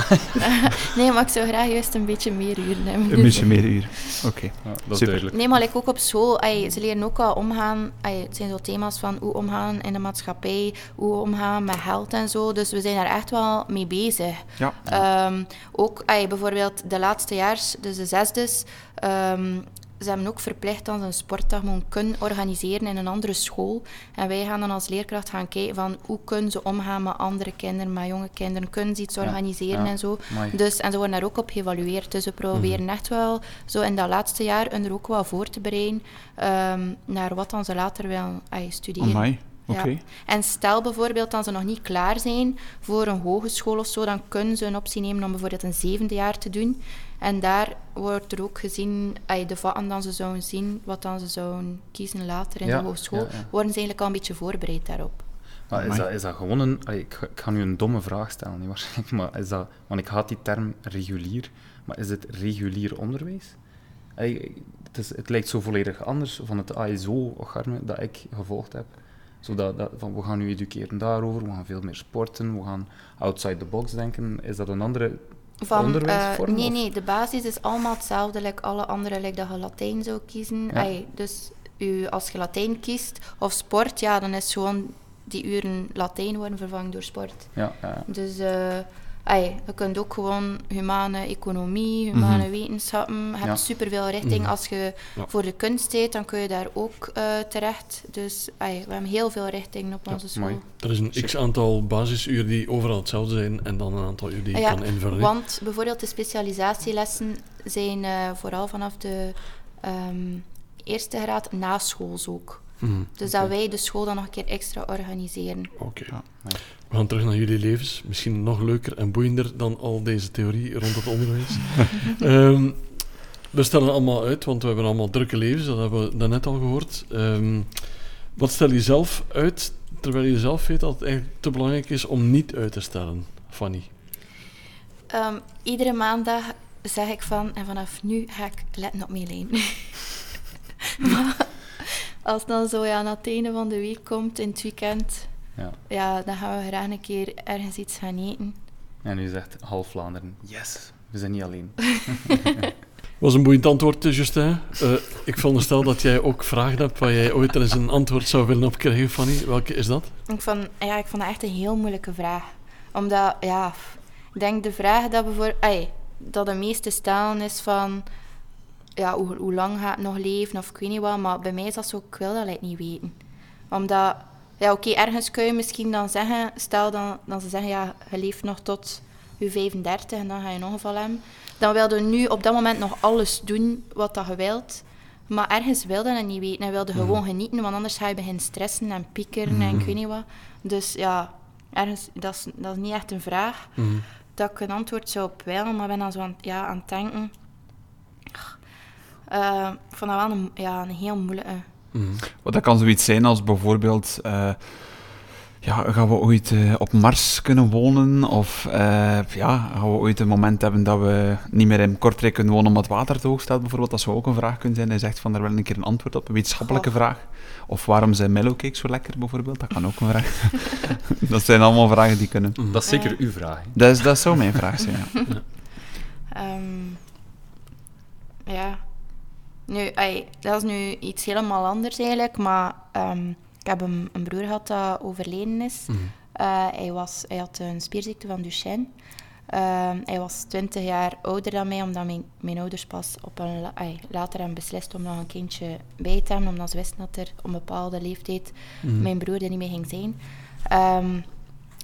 Nee, maar ik zou graag juist een beetje meer uren hebben. Een beetje meer uur. Oké. Ja, dat is Super. duidelijk. Nee, maar like ook op school, ay, ze leren ook wel omgaan. Ay, het zijn zo thema's van hoe omgaan in de maatschappij, hoe omgaan met geld en zo. Dus we zijn daar echt wel mee bezig. Ja. Ehm, ook ay, bijvoorbeeld de laatste jaars, dus de zesdes, ehm, ze hebben ook verplicht dat ze een sportdag moeten kunnen organiseren in een andere school. En wij gaan dan als leerkracht gaan kijken van hoe kunnen ze omgaan met andere kinderen, met jonge kinderen. Kunnen ze iets Ja, organiseren ja. en zo. Dus, en ze worden daar ook op geëvalueerd. Dus we proberen echt wel zo in dat laatste jaar hun er ook wel voor te bereiden ehm, naar wat dan ze later willen ay, studeren. Amai. En stel bijvoorbeeld dat ze nog niet klaar zijn voor een hogeschool of zo, dan kunnen ze een optie nemen om bijvoorbeeld een zevende jaar te doen. En daar wordt er ook gezien, ay, de vakken dan ze zouden zien, wat dan ze zouden kiezen later in Ja, de hogeschool, ja, ja. worden ze eigenlijk al een beetje voorbereid daarop. Maar is dat, is dat gewoon een... allee, ik, ga- ik ga nu een domme vraag stellen, niet waarschijnlijk, maar is dat... Want ik haat die term regulier, maar is het regulier onderwijs? Allee, het, is, het lijkt zo volledig anders van het ASO-orgaan dat ik gevolgd heb. Zodat, dat, van, we gaan nu educeren daarover, we gaan veel meer sporten, we gaan outside the box denken. Is dat een andere Van, eh, nee, nee, de basis is allemaal hetzelfde, like alle andere, like dat je Latijn zou kiezen. Ja. Ay, dus u, als je Latijn kiest, of sport, ja, dan is gewoon die uren Latijn worden vervangen door sport. Ja, ja. Dus eh, ay, je kunt ook gewoon humane economie, humane wetenschappen. Je hebt Ja. superveel richting. Als je Ja. voor de kunst deed, dan kun je daar ook eh, terecht. Dus ay, we hebben heel veel richtingen op onze school. mooi. Er is een x-aantal basisuren die overal hetzelfde zijn en dan een aantal uren die je ja, kan invullen. Want bijvoorbeeld de specialisatielessen zijn eh, vooral vanaf de ehm, eerste graad naschools ook. Mhm. Dus dat wij de school dan nog een keer extra organiseren. Oké. Ja. We gaan terug naar jullie levens. Misschien nog leuker en boeiender dan al deze theorie rond het onderwijs. Ehm, we stellen allemaal uit, want we hebben allemaal drukke levens, dat hebben we daarnet al gehoord. Ehm, wat stel je zelf uit, terwijl je zelf weet dat het eigenlijk te belangrijk is om niet uit te stellen, Fanny? Ehm, iedere maandag zeg ik van, en vanaf nu ga ik letten op mijn lijn. maar als dan zo ja, aan het einde van de week komt, in het weekend, ja. ja, dan gaan we graag een keer ergens iets gaan eten. En u zegt half Vlaanderen, yes, we zijn niet alleen. was een boeiend antwoord, eh, Justin. Eh, ik veronderstel dat jij ook vragen hebt waar jij ooit er eens een antwoord zou willen op krijgen, Fanny. Welke is dat? Ik vond, ja, ik vond dat echt een heel moeilijke vraag. Omdat, ja, ik denk de vraag dat, bijvoorbeeld, dat de meeste stellen is van... Ja, hoe, hoe lang gaat het nog leven of ik weet niet wat. Maar bij mij is dat zo, ik wil dat like, niet weten. Omdat, ja oké, ergens kun je misschien dan zeggen... Stel dan, dan ze zeggen, ja, je leeft nog tot je 35 en dan ga je een ongeval hebben. Dan wil je nu op dat moment nog alles doen wat dat je wilt. Maar ergens wilde dat niet weten. En wilde gewoon genieten, want anders ga je beginnen stressen en piekeren en ik weet niet wat. Dus ja, ergens, dat is, dat is niet echt een vraag Mhm. dat ik een antwoord zou op willen, maar ben dan zo aan, ja, aan het denken. Ik vond dat wel een, ja, een heel moeilijke. Mhm. Wat dat kan zoiets zijn als bijvoorbeeld... eh, ja, gaan we ooit eh, op Mars kunnen wonen? Of eh, ja, gaan we ooit een moment hebben dat we niet meer in Kortrijk kunnen wonen omdat het water te hoog staat? Bijvoorbeeld, dat zou ook een vraag kunnen zijn. Hij zegt van, daar wil een keer een antwoord op, een wetenschappelijke Goh. vraag. Of waarom zijn mellowcake zo lekker, bijvoorbeeld? Dat kan ook een vraag. dat zijn allemaal vragen die kunnen. Dat is zeker uw vraag. hè. Dat, is, dat zou mijn vraag zijn, ja. Ehm, ja. Nu, ai, dat is nu iets helemaal anders eigenlijk, maar ehm, ik heb een, een broer gehad dat overleden is. Mhm. Eh, hij, was, hij had een spierziekte van Duchenne. Ehm, hij was 20 jaar ouder dan mij, omdat mijn, mijn ouders pas op een, ai, later hebben beslist om nog een kindje bij te hebben, omdat ze wisten dat er op een bepaalde leeftijd Mhm. mijn broer er niet meer ging zijn. Ehm,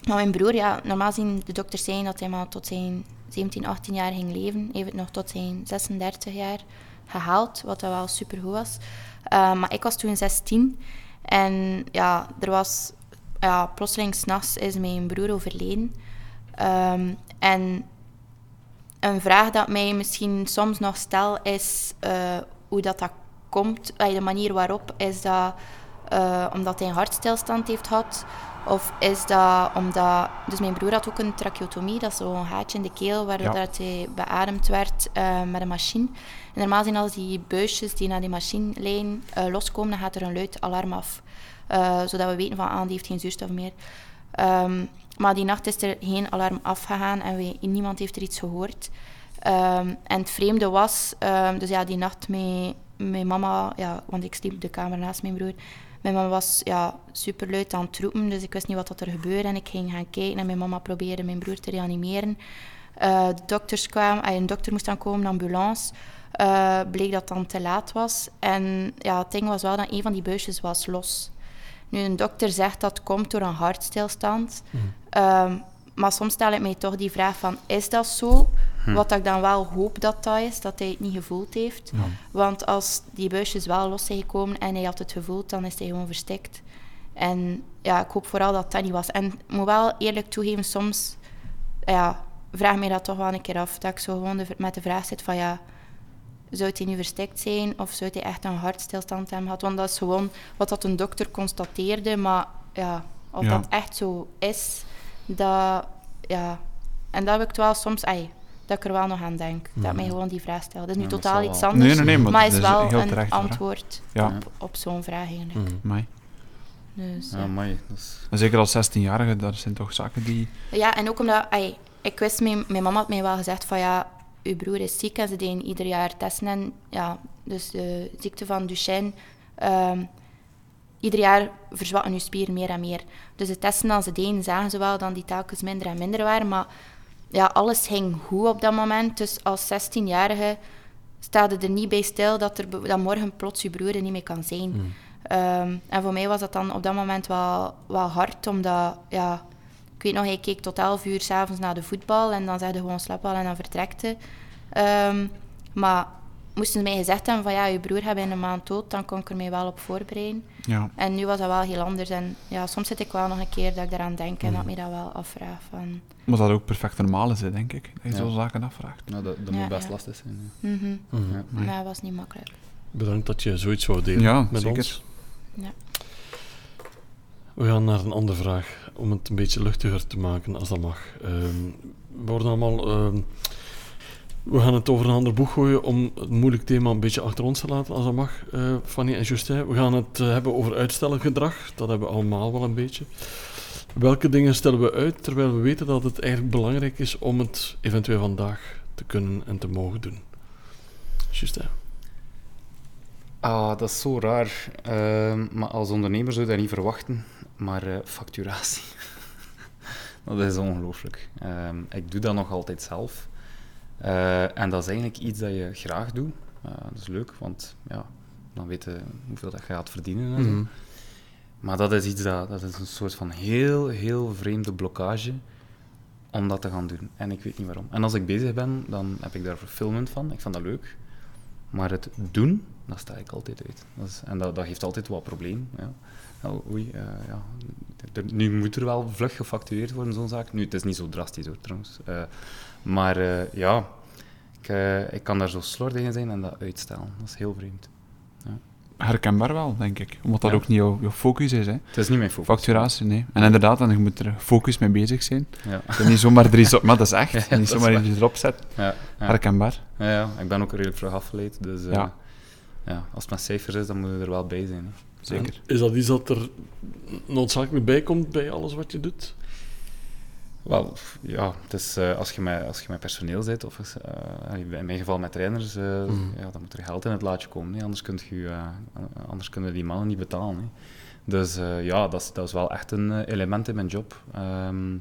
maar mijn broer, ja, normaal zien de dokters zijn dat hij maar tot zijn 17, 18 jaar ging leven. Hij heeft het nog tot zijn 36 jaar gehaald, wat dat wel supergoed was. Eh, maar ik was toen 16 en ja, er was ja, plotseling s'nachts is mijn broer overleden. Ehm, en een vraag dat mij misschien soms nog stel is eh, hoe dat, dat komt. De manier waarop is dat eh, omdat hij een hartstilstand heeft gehad. Of is dat omdat... Dus mijn broer had ook een tracheotomie, dat is zo'n gaatje in de keel waardoor Ja. dat hij beademd werd eh, met een machine. En normaal zijn als die buisjes die naar die machinelijn eh loskomen, dan gaat er een luid alarm af. Eh, zodat we weten van, ah, die heeft geen zuurstof meer. Ehm, maar die nacht is er geen alarm afgegaan en we, niemand heeft er iets gehoord. Ehm, en het vreemde was, ehm, dus ja, die nacht met mijn mama, ja, want ik sliep de kamer naast mijn broer. Mijn mama was ja, super luid aan het roepen, dus ik wist niet wat dat er gebeurde. En ik ging gaan kijken en mijn mama probeerde mijn broer te reanimeren. Eh, de dokters kwamen, ah, een dokter moest dan komen, een ambulance. Eh, bleek dat het dan te laat was. En ja, het ding was wel dat een van die buisjes was los. Nu, een dokter zegt dat komt door een hartstilstand. Ehm, maar soms stel ik mij toch die vraag van, is dat zo? Wat ik dan wel hoop dat dat is, dat hij het niet gevoeld heeft. Want als die buisjes wel los zijn gekomen en hij had het gevoeld, dan is hij gewoon verstikt. En ja, ik hoop vooral dat dat niet was. En ik moet wel eerlijk toegeven, soms ja, vraag mij dat toch wel een keer af. Dat ik zo gewoon de- met de vraag zit van ja, zou hij nu verstikt zijn of zou hij echt een hartstilstand hebben gehad? Want dat is gewoon wat dat een dokter constateerde, maar ja, of Ja. dat echt zo is, ja. En dat heb ik wel soms, ai, dat ik er wel nog aan denk. Dat mij gewoon die vraag stelt. Dat is nu Ja, dat totaal iets anders, Nee, nee, nee, maar maar dat is is wel een antwoord Ja. op, op zo'n vraag eigenlijk. Mhm. Amai. Dus, Ja, amai, dat is... En Zeker als 16-jarige, dat zijn toch zaken die... Ja, en ook omdat, ik wist, mijn, mijn mama had mij wel gezegd van ja, uw broer is ziek en ze deden ieder jaar testen. En ja, dus de ziekte van Duchenne, ehm, ieder jaar verzwakken uw spieren meer en meer. Dus de testen dan ze deden, zagen ze wel dat die telkens minder en minder waren. Maar ja, alles ging goed op dat moment. Dus als 16-jarige staat er niet bij stil dat, er, dat morgen plots je broer er niet meer kan zijn. Ehm, en voor mij was dat dan op dat moment wel, wel hard, omdat, ja, ik weet nog, hij keek tot 11 uur s'avonds naar de voetbal en dan zei hij gewoon slap al en dan vertrekte. Ehm, maar moesten ze mij gezegd hebben van ja, je broer gaat in een maand dood, dan kon ik er mij wel op voorbereiden. Ja. En nu was dat wel heel anders. En ja, soms zit ik wel nog een keer dat ik daaraan denk en dat ik me dat wel afvraag van... Maar dat ook perfect normaal is, hè, denk ik. Dat je Ja. zo'n zaken afvraagt. Nou, dat, dat Ja, moet best ja. lastig zijn. mhm Mhm. Maar dat was niet makkelijk. Bedankt dat je zoiets wou delen Ja, met zeker. ons. Ja. We gaan naar een andere vraag, om het een beetje luchtiger te maken, als dat mag. Ehm, we worden allemaal... ehm, we gaan het over een ander boek gooien om het moeilijk thema een beetje achter ons te laten, als dat mag, eh, Fanny en Justin. We gaan het eh, hebben over uitstelgedrag. Dat hebben we allemaal wel een beetje. Welke dingen stellen we uit, terwijl we weten dat het eigenlijk belangrijk is om het eventueel vandaag te kunnen en te mogen doen? Justin. Ah, dat is zo raar. Ehm, maar als ondernemer zou je dat niet verwachten. Maar eh, facturatie, dat is ongelooflijk. Ehm, ik doe dat nog altijd zelf. Eh, en dat is eigenlijk iets dat je graag doet. Eh, dat is leuk, want ja, dan weet je hoeveel dat je gaat verdienen. En zo. Mhm. Maar dat is iets dat, dat is een soort van heel, heel vreemde blokkage om dat te gaan doen. En ik weet niet waarom. En als ik bezig ben, dan heb ik daar fulfillment van. Ik vind dat leuk. Maar het doen, daar sta ik altijd uit. Dat is, en dat, dat geeft altijd wat probleem. Ja. oh, oei, eh, ja. Nu moet er wel vlug gefactureerd worden, zo'n zaak. Nu, het is niet zo drastisch hoor, trouwens. Eh, maar eh, ja, ik, ik kan daar zo slordig in zijn en dat uitstellen. Dat is heel vreemd. Herkenbaar wel, denk ik. Omdat dat Ja. ook niet jouw, jouw focus is, hè. Het is niet mijn focus. Facturatie, nee. En inderdaad, dan je moet er focus mee bezig zijn. Ja. Je niet zomaar er iets op... Maar dat is echt. Ja, niet zomaar waar. iets erop zetten. Ja, ja. Herkenbaar. Ja, ja, ik ben ook redelijk vlug afgeleid. Dus eh, Ja. ja. als het met cijfers is, dan moet je er wel bij zijn. Hè. Zeker. Is dat iets dat er noodzakelijk bij komt bij alles wat je doet? Wel, ja, het is, eh, als, je met, als je met personeel zit, of eh, in mijn geval met trainers, eh, Mhm. ja, dan moet er geld in het laadje komen. Hè. Anders, kunt je, anders kunnen die mannen niet betalen. Dus ja, dat is, dat is wel echt een element in mijn job. Ehm,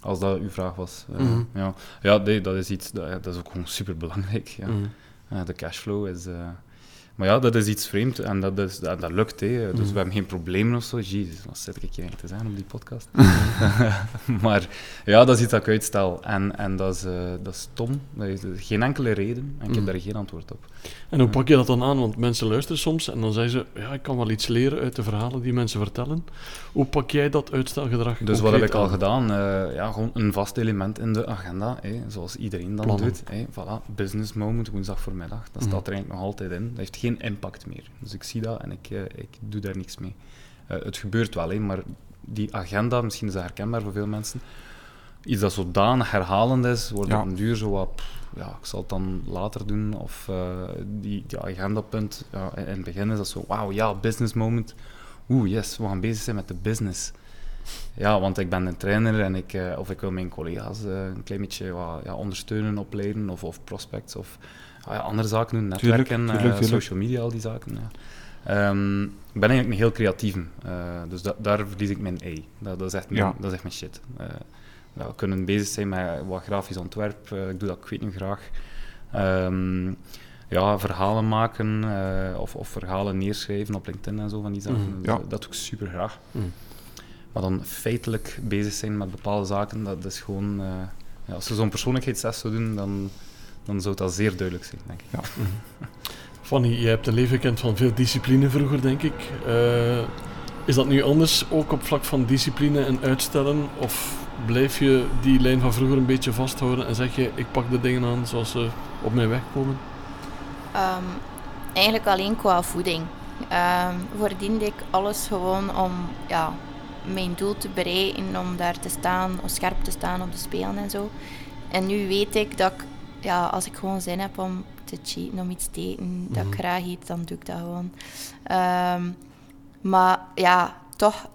als dat uw vraag was. Mhm. ja. ja, nee, dat is iets, dat, dat is ook gewoon super belangrijk. Ja. Mhm. De cashflow is. Maar ja, dat is iets vreemd en dat, is, dat, dat lukt. Hè. Dus Mhm. we hebben geen problemen of zo. Jezus, wat zit ik hier eigenlijk te zeggen op die podcast? maar ja, dat is iets dat ik uitstel. En, en dat, is, eh, dat is stom. Dat is geen enkele reden. En ik heb Mhm. daar geen antwoord op. En hoe pak je dat dan aan? Want mensen luisteren soms en dan zeggen ze: Ja, ik kan wel iets leren uit de verhalen die mensen vertellen. Hoe pak jij dat uitstelgedrag? Dus wat heb ik al aan? gedaan? Eh, ja, gewoon een vast element in de agenda. Zoals iedereen dan Plannen. doet. Voilà, business moment, woensdag voormiddag. Dat Mhm. staat er eigenlijk nog altijd in. Dat heeft geen impact meer. Dus ik zie dat en ik, eh, ik doe daar niks mee. Eh, het gebeurt wel, maar die agenda, misschien is dat herkenbaar voor veel mensen, iets dat zodanig herhalend is, wordt Ja. op een duur zo wat... pff, Ja, ik zal het dan later doen. Of eh, die, die agendapunt, ja, in in het begin is dat zo, wauw, ja, business moment. Oeh, yes, we gaan bezig zijn met de business. Ja, want ik ben een trainer en ik, eh, of ik wil mijn collega's eh, een klein beetje wat, ja, ondersteunen, opleiden of, of prospects of ah ja, andere zaken doen, netwerken, tuurlijk, tuurlijk. social media, al die zaken. Ja. Ehm, ik ben eigenlijk een heel creatief, dus da- daar verlies ik mijn ei. Dat, dat, is echt mijn, Ja. dat is echt mijn shit. Ja, we kunnen bezig zijn met wat grafisch ontwerp, eh, ik doe dat, ik weet niet graag. Ehm, ja, verhalen maken eh, of, of verhalen neerschrijven op LinkedIn en zo van die zaken. Mhm, ja. dat, dat doe ik super graag. Mhm. Maar dan feitelijk bezig zijn met bepaalde zaken, dat is gewoon... eh, ja, als je zo'n persoonlijkheidstest zou doen, dan, dan zou dat zeer duidelijk zijn, denk ik. Fanny, je hebt een leven gekend van veel discipline vroeger, denk ik. Eh, is dat nu anders, ook op vlak van discipline en uitstellen? Of blijf je die lijn van vroeger een beetje vasthouden en zeg je, ik pak de dingen aan zoals ze op mijn weg komen? Ehm, eigenlijk alleen qua voeding. Ehm voordien deed ik alles gewoon om ja, mijn doel te bereiken, om daar te staan, om scherp te staan op de spelen en zo. En nu weet ik dat ik, ja, als ik gewoon zin heb om te cheaten, om iets te eten, dat ik Mhm. graag eet, dan doe ik dat gewoon. Ehm, maar ja, toch,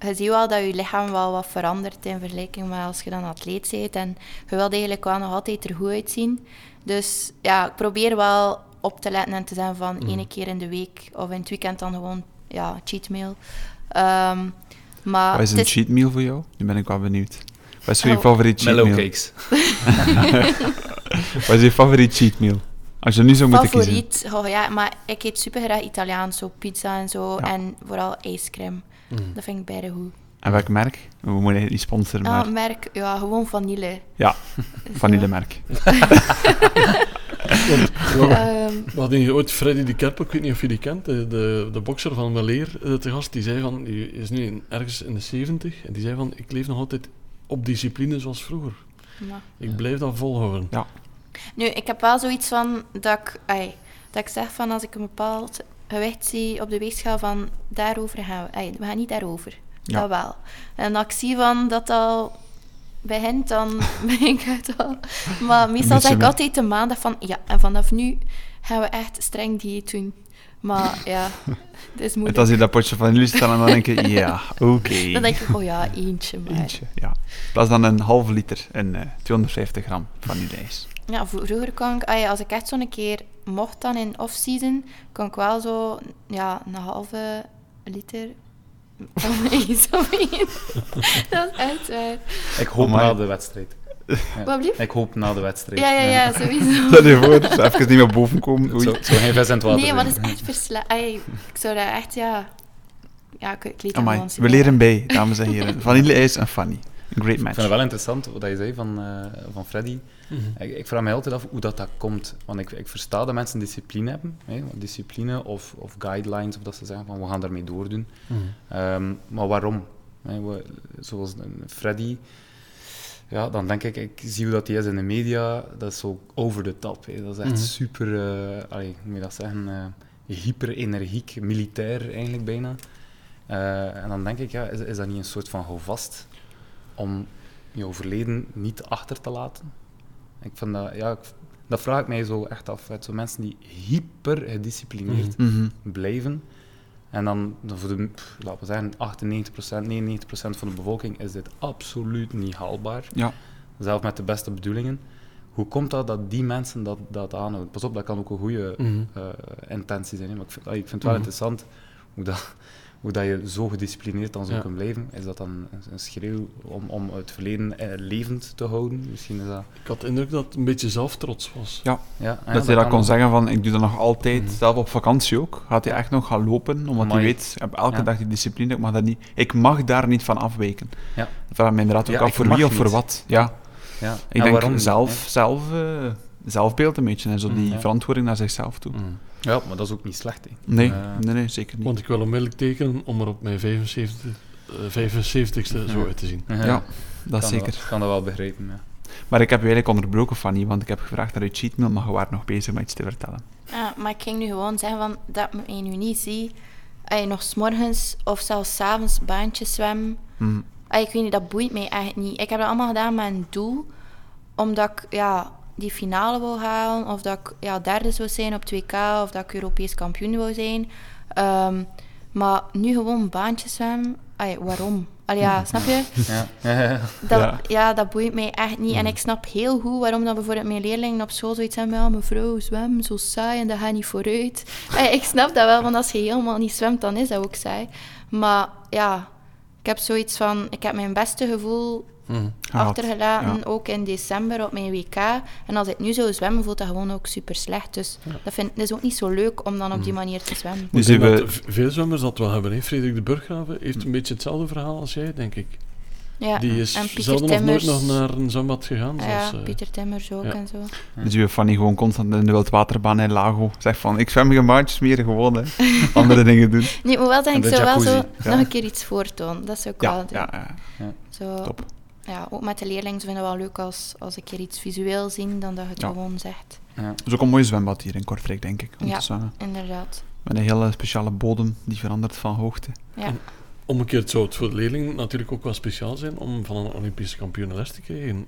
je ziet wel dat je lichaam wel wat verandert in vergelijking met als je dan atleet bent. En je wilt eigenlijk wel nog altijd er goed uitzien. Dus ja, ik probeer wel op te letten en te zijn van Mhm. één keer in de week of in het weekend dan gewoon ja, cheat meal. Ehm, maar Wat is een is- cheat meal voor jou? Nu ben ik wel benieuwd. Wat is voor je Oh. favoriet cheat Mellow meal? cakes. Wat is je favoriet cheat meal? Als je nu zou moeten kiezen. favoriet, oh ja, maar ik eet super graag Italiaans, zo pizza en zo. Ja. En vooral ijscrème. Mhm. Dat vind ik beide goed. En welk merk? We moeten niet sponsoren, maar... Ah, merk, ja, gewoon vanille. Ja, vanillemerk. Want, we, Ehm, we hadden hier ooit Freddy de Kerpel, ik weet niet of je die kent, de, de, de bokser van Weleer, eh, te gast. Die zei van, die is nu in- ergens in de 70 en die zei van, ik leef nog altijd op discipline zoals vroeger. maar- Ik blijf dat volhouden. Nu, ik heb wel zoiets van dat ik, dat ik zeg van als ik een bepaald gewicht zie op de weegschaal van daarover gaan we. we gaan niet daarover. Ja. Dat wel. En als ik zie van dat al begint, dan ben ik het al. Maar meestal zeg ik altijd de maandag van ja, en vanaf nu gaan we echt streng dieet doen. Maar ja, het is En moeilijk. als je dat potje vanille staat, dan denk je, ja, oké. Dan denk ik, oh ja, eentje maar. Eentje, ja. In plaats dan een halve liter en eh 250 gram vanilleijs. Ja, vro- vroeger kon ik, ja, als ik echt zo'n keer mocht dan in off-season, kon ik wel zo ja, een halve liter van ijs opeten. Dat is echt waar. Ik hoop na de wedstrijd. Ja. Wat blieft? Ik hoop na de wedstrijd. Ja, ja, ja, sowieso. Stel je voor, even niet meer boven komen. Oei. Zo, zo geen vis in het water Nee, maar dat is echt versla... Ai, Ik zou dat echt, ja... Ja, ik, ik liet dat Amai, gewoon zien. we leren bij, dames en heren. Vanilleijs en Fanny. Een great Ik match. vind het wel interessant wat je zei van, eh, van Freddy. Mhm. Ik, ik vraag me altijd af hoe dat, dat komt. Want ik, ik versta dat mensen discipline hebben. Hè, discipline of, of guidelines, of dat ze zeggen van we gaan daarmee doordoen. Mhm. Ehm, maar waarom? Hè, we- zoals Freddy, ja, dan denk ik, ik zie hoe dat hij is in de media, dat is zo over the top. Hè. Dat is echt Mhm. super, eh allee, hoe moet je dat zeggen, eh hyper-energiek, militair eigenlijk bijna. Eh, en dan denk ik, ja, is, is dat niet een soort van houvast om jouw verleden niet achter te laten? Ik vind dat, ja, ik- dat vraag ik mij zo echt af. Uit zo mensen die hyper gedisciplineerd Mhm. blijven. En dan, voor de, pff, laten we zeggen, 98%, 99% van de bevolking is dit absoluut niet haalbaar. Ja. Zelf met de beste bedoelingen. Hoe komt dat dat die mensen dat, dat aanhouden? Pas op, dat kan ook een goede Mhm. eh, intentie zijn. Hè? Maar ik vind, ah, ik vind het wel Mhm. interessant hoe, dat, hoe dat je zo gedisciplineerd dan zo Ja. kunt blijven. Is dat dan een, schreeuw om, om het verleden eh, levend te houden? Misschien is dat... Ik had de indruk dat het een beetje zelftrots was. Ja, ja, dat hij dat kon zeggen van, ik doe dat nog altijd, Mhm. zelf op vakantie ook. Gaat hij echt nog gaan lopen, omdat hij Amai. weet, ik heb elke Ja. dag die discipline, ik mag, dat niet, ik mag daar niet van afwijken. Ja. Dat vraag ik me inderdaad ook Ja, af, voor wie of voor wat. Ja, Ja. ik En denk waarom zelf, zelf eh, zelfbeeld een beetje, en zo die. Ja. verantwoording naar zichzelf toe. Mhm. Ja, maar dat is ook niet slecht. Hè. Nee, nee, nee, zeker niet. Want ik wil onmiddellijk tekenen om er op mijn 75, eh, 75ste zo uit te zien. ja, ja, dat kan zeker. Ik kan dat wel begrijpen. Ja. Maar ik heb je eigenlijk onderbroken, Fanny, want ik heb gevraagd naar je cheatmail, maar je waren nog bezig met iets te vertellen. Ja, maar ik ging nu gewoon zeggen van, dat je nu niet ziet. Als je nog s'morgens of zelfs s'avonds baantjes zwemmen. Mhm. Ah, ik weet niet, dat boeit mij echt niet. Ik heb dat allemaal gedaan met een doel. Omdat ik ja, die finale wil halen. Of dat ik ja, derde zou zijn op 2K. Of dat ik Europees kampioen wil zijn. Ehm, maar nu gewoon baantjes zwemmen. Ay, waarom? Allee, ja, snap je? Ja. Ja, ja. Dat, Ja. ja. dat boeit mij echt niet. En ik snap heel goed waarom dan bijvoorbeeld mijn leerlingen op school zoiets hebben. Ja, mevrouw, zwem, zo saai en dat gaat niet vooruit. Ay, ik snap dat wel, want als je helemaal niet zwemt, dan is dat ook saai. Maar ja, ik heb zoiets van... Ik heb mijn beste gevoel Achtergelaten, ja. ook in december op mijn WK. En als ik nu zou zwemmen, voelt dat gewoon ook super slecht. Dus dat, vind, dat is ook niet zo leuk om dan op die manier te zwemmen. Dus v- veel zwemmers dat wel hebben. Hè. Frederik de Burggraven heeft een beetje hetzelfde verhaal als jij, denk ik. Ja. Die is en Pieter zelden nog nooit Timmers. nog naar een zwembad gegaan. Ja, zoals, eh, Pieter Timmers ook ja. en zo. Dus je Fanny gewoon constant in de wildwaterbaan in Lago zegt van, ik zwem geen maandjes meer, gewoon hè. andere dingen doen. Nee, maar wel denk En ik zou wel zo. Ja. nog een keer iets voortonen. Dat zou ik wel ja, ja. Zo, top. Ja, ook met de leerlingen vinden we wel leuk als, als een keer iets visueel zien, dan dat je het Ja. gewoon zegt. Ja. Het is ook een mooi zwembad hier in Kortrijk, denk ik, om Ja. te zwemmen. Inderdaad. Met een hele speciale bodem die verandert van hoogte. Ja. Omgekeerd zou het voor de leerlingen natuurlijk ook wel speciaal zijn om van een Olympische kampioen les te krijgen.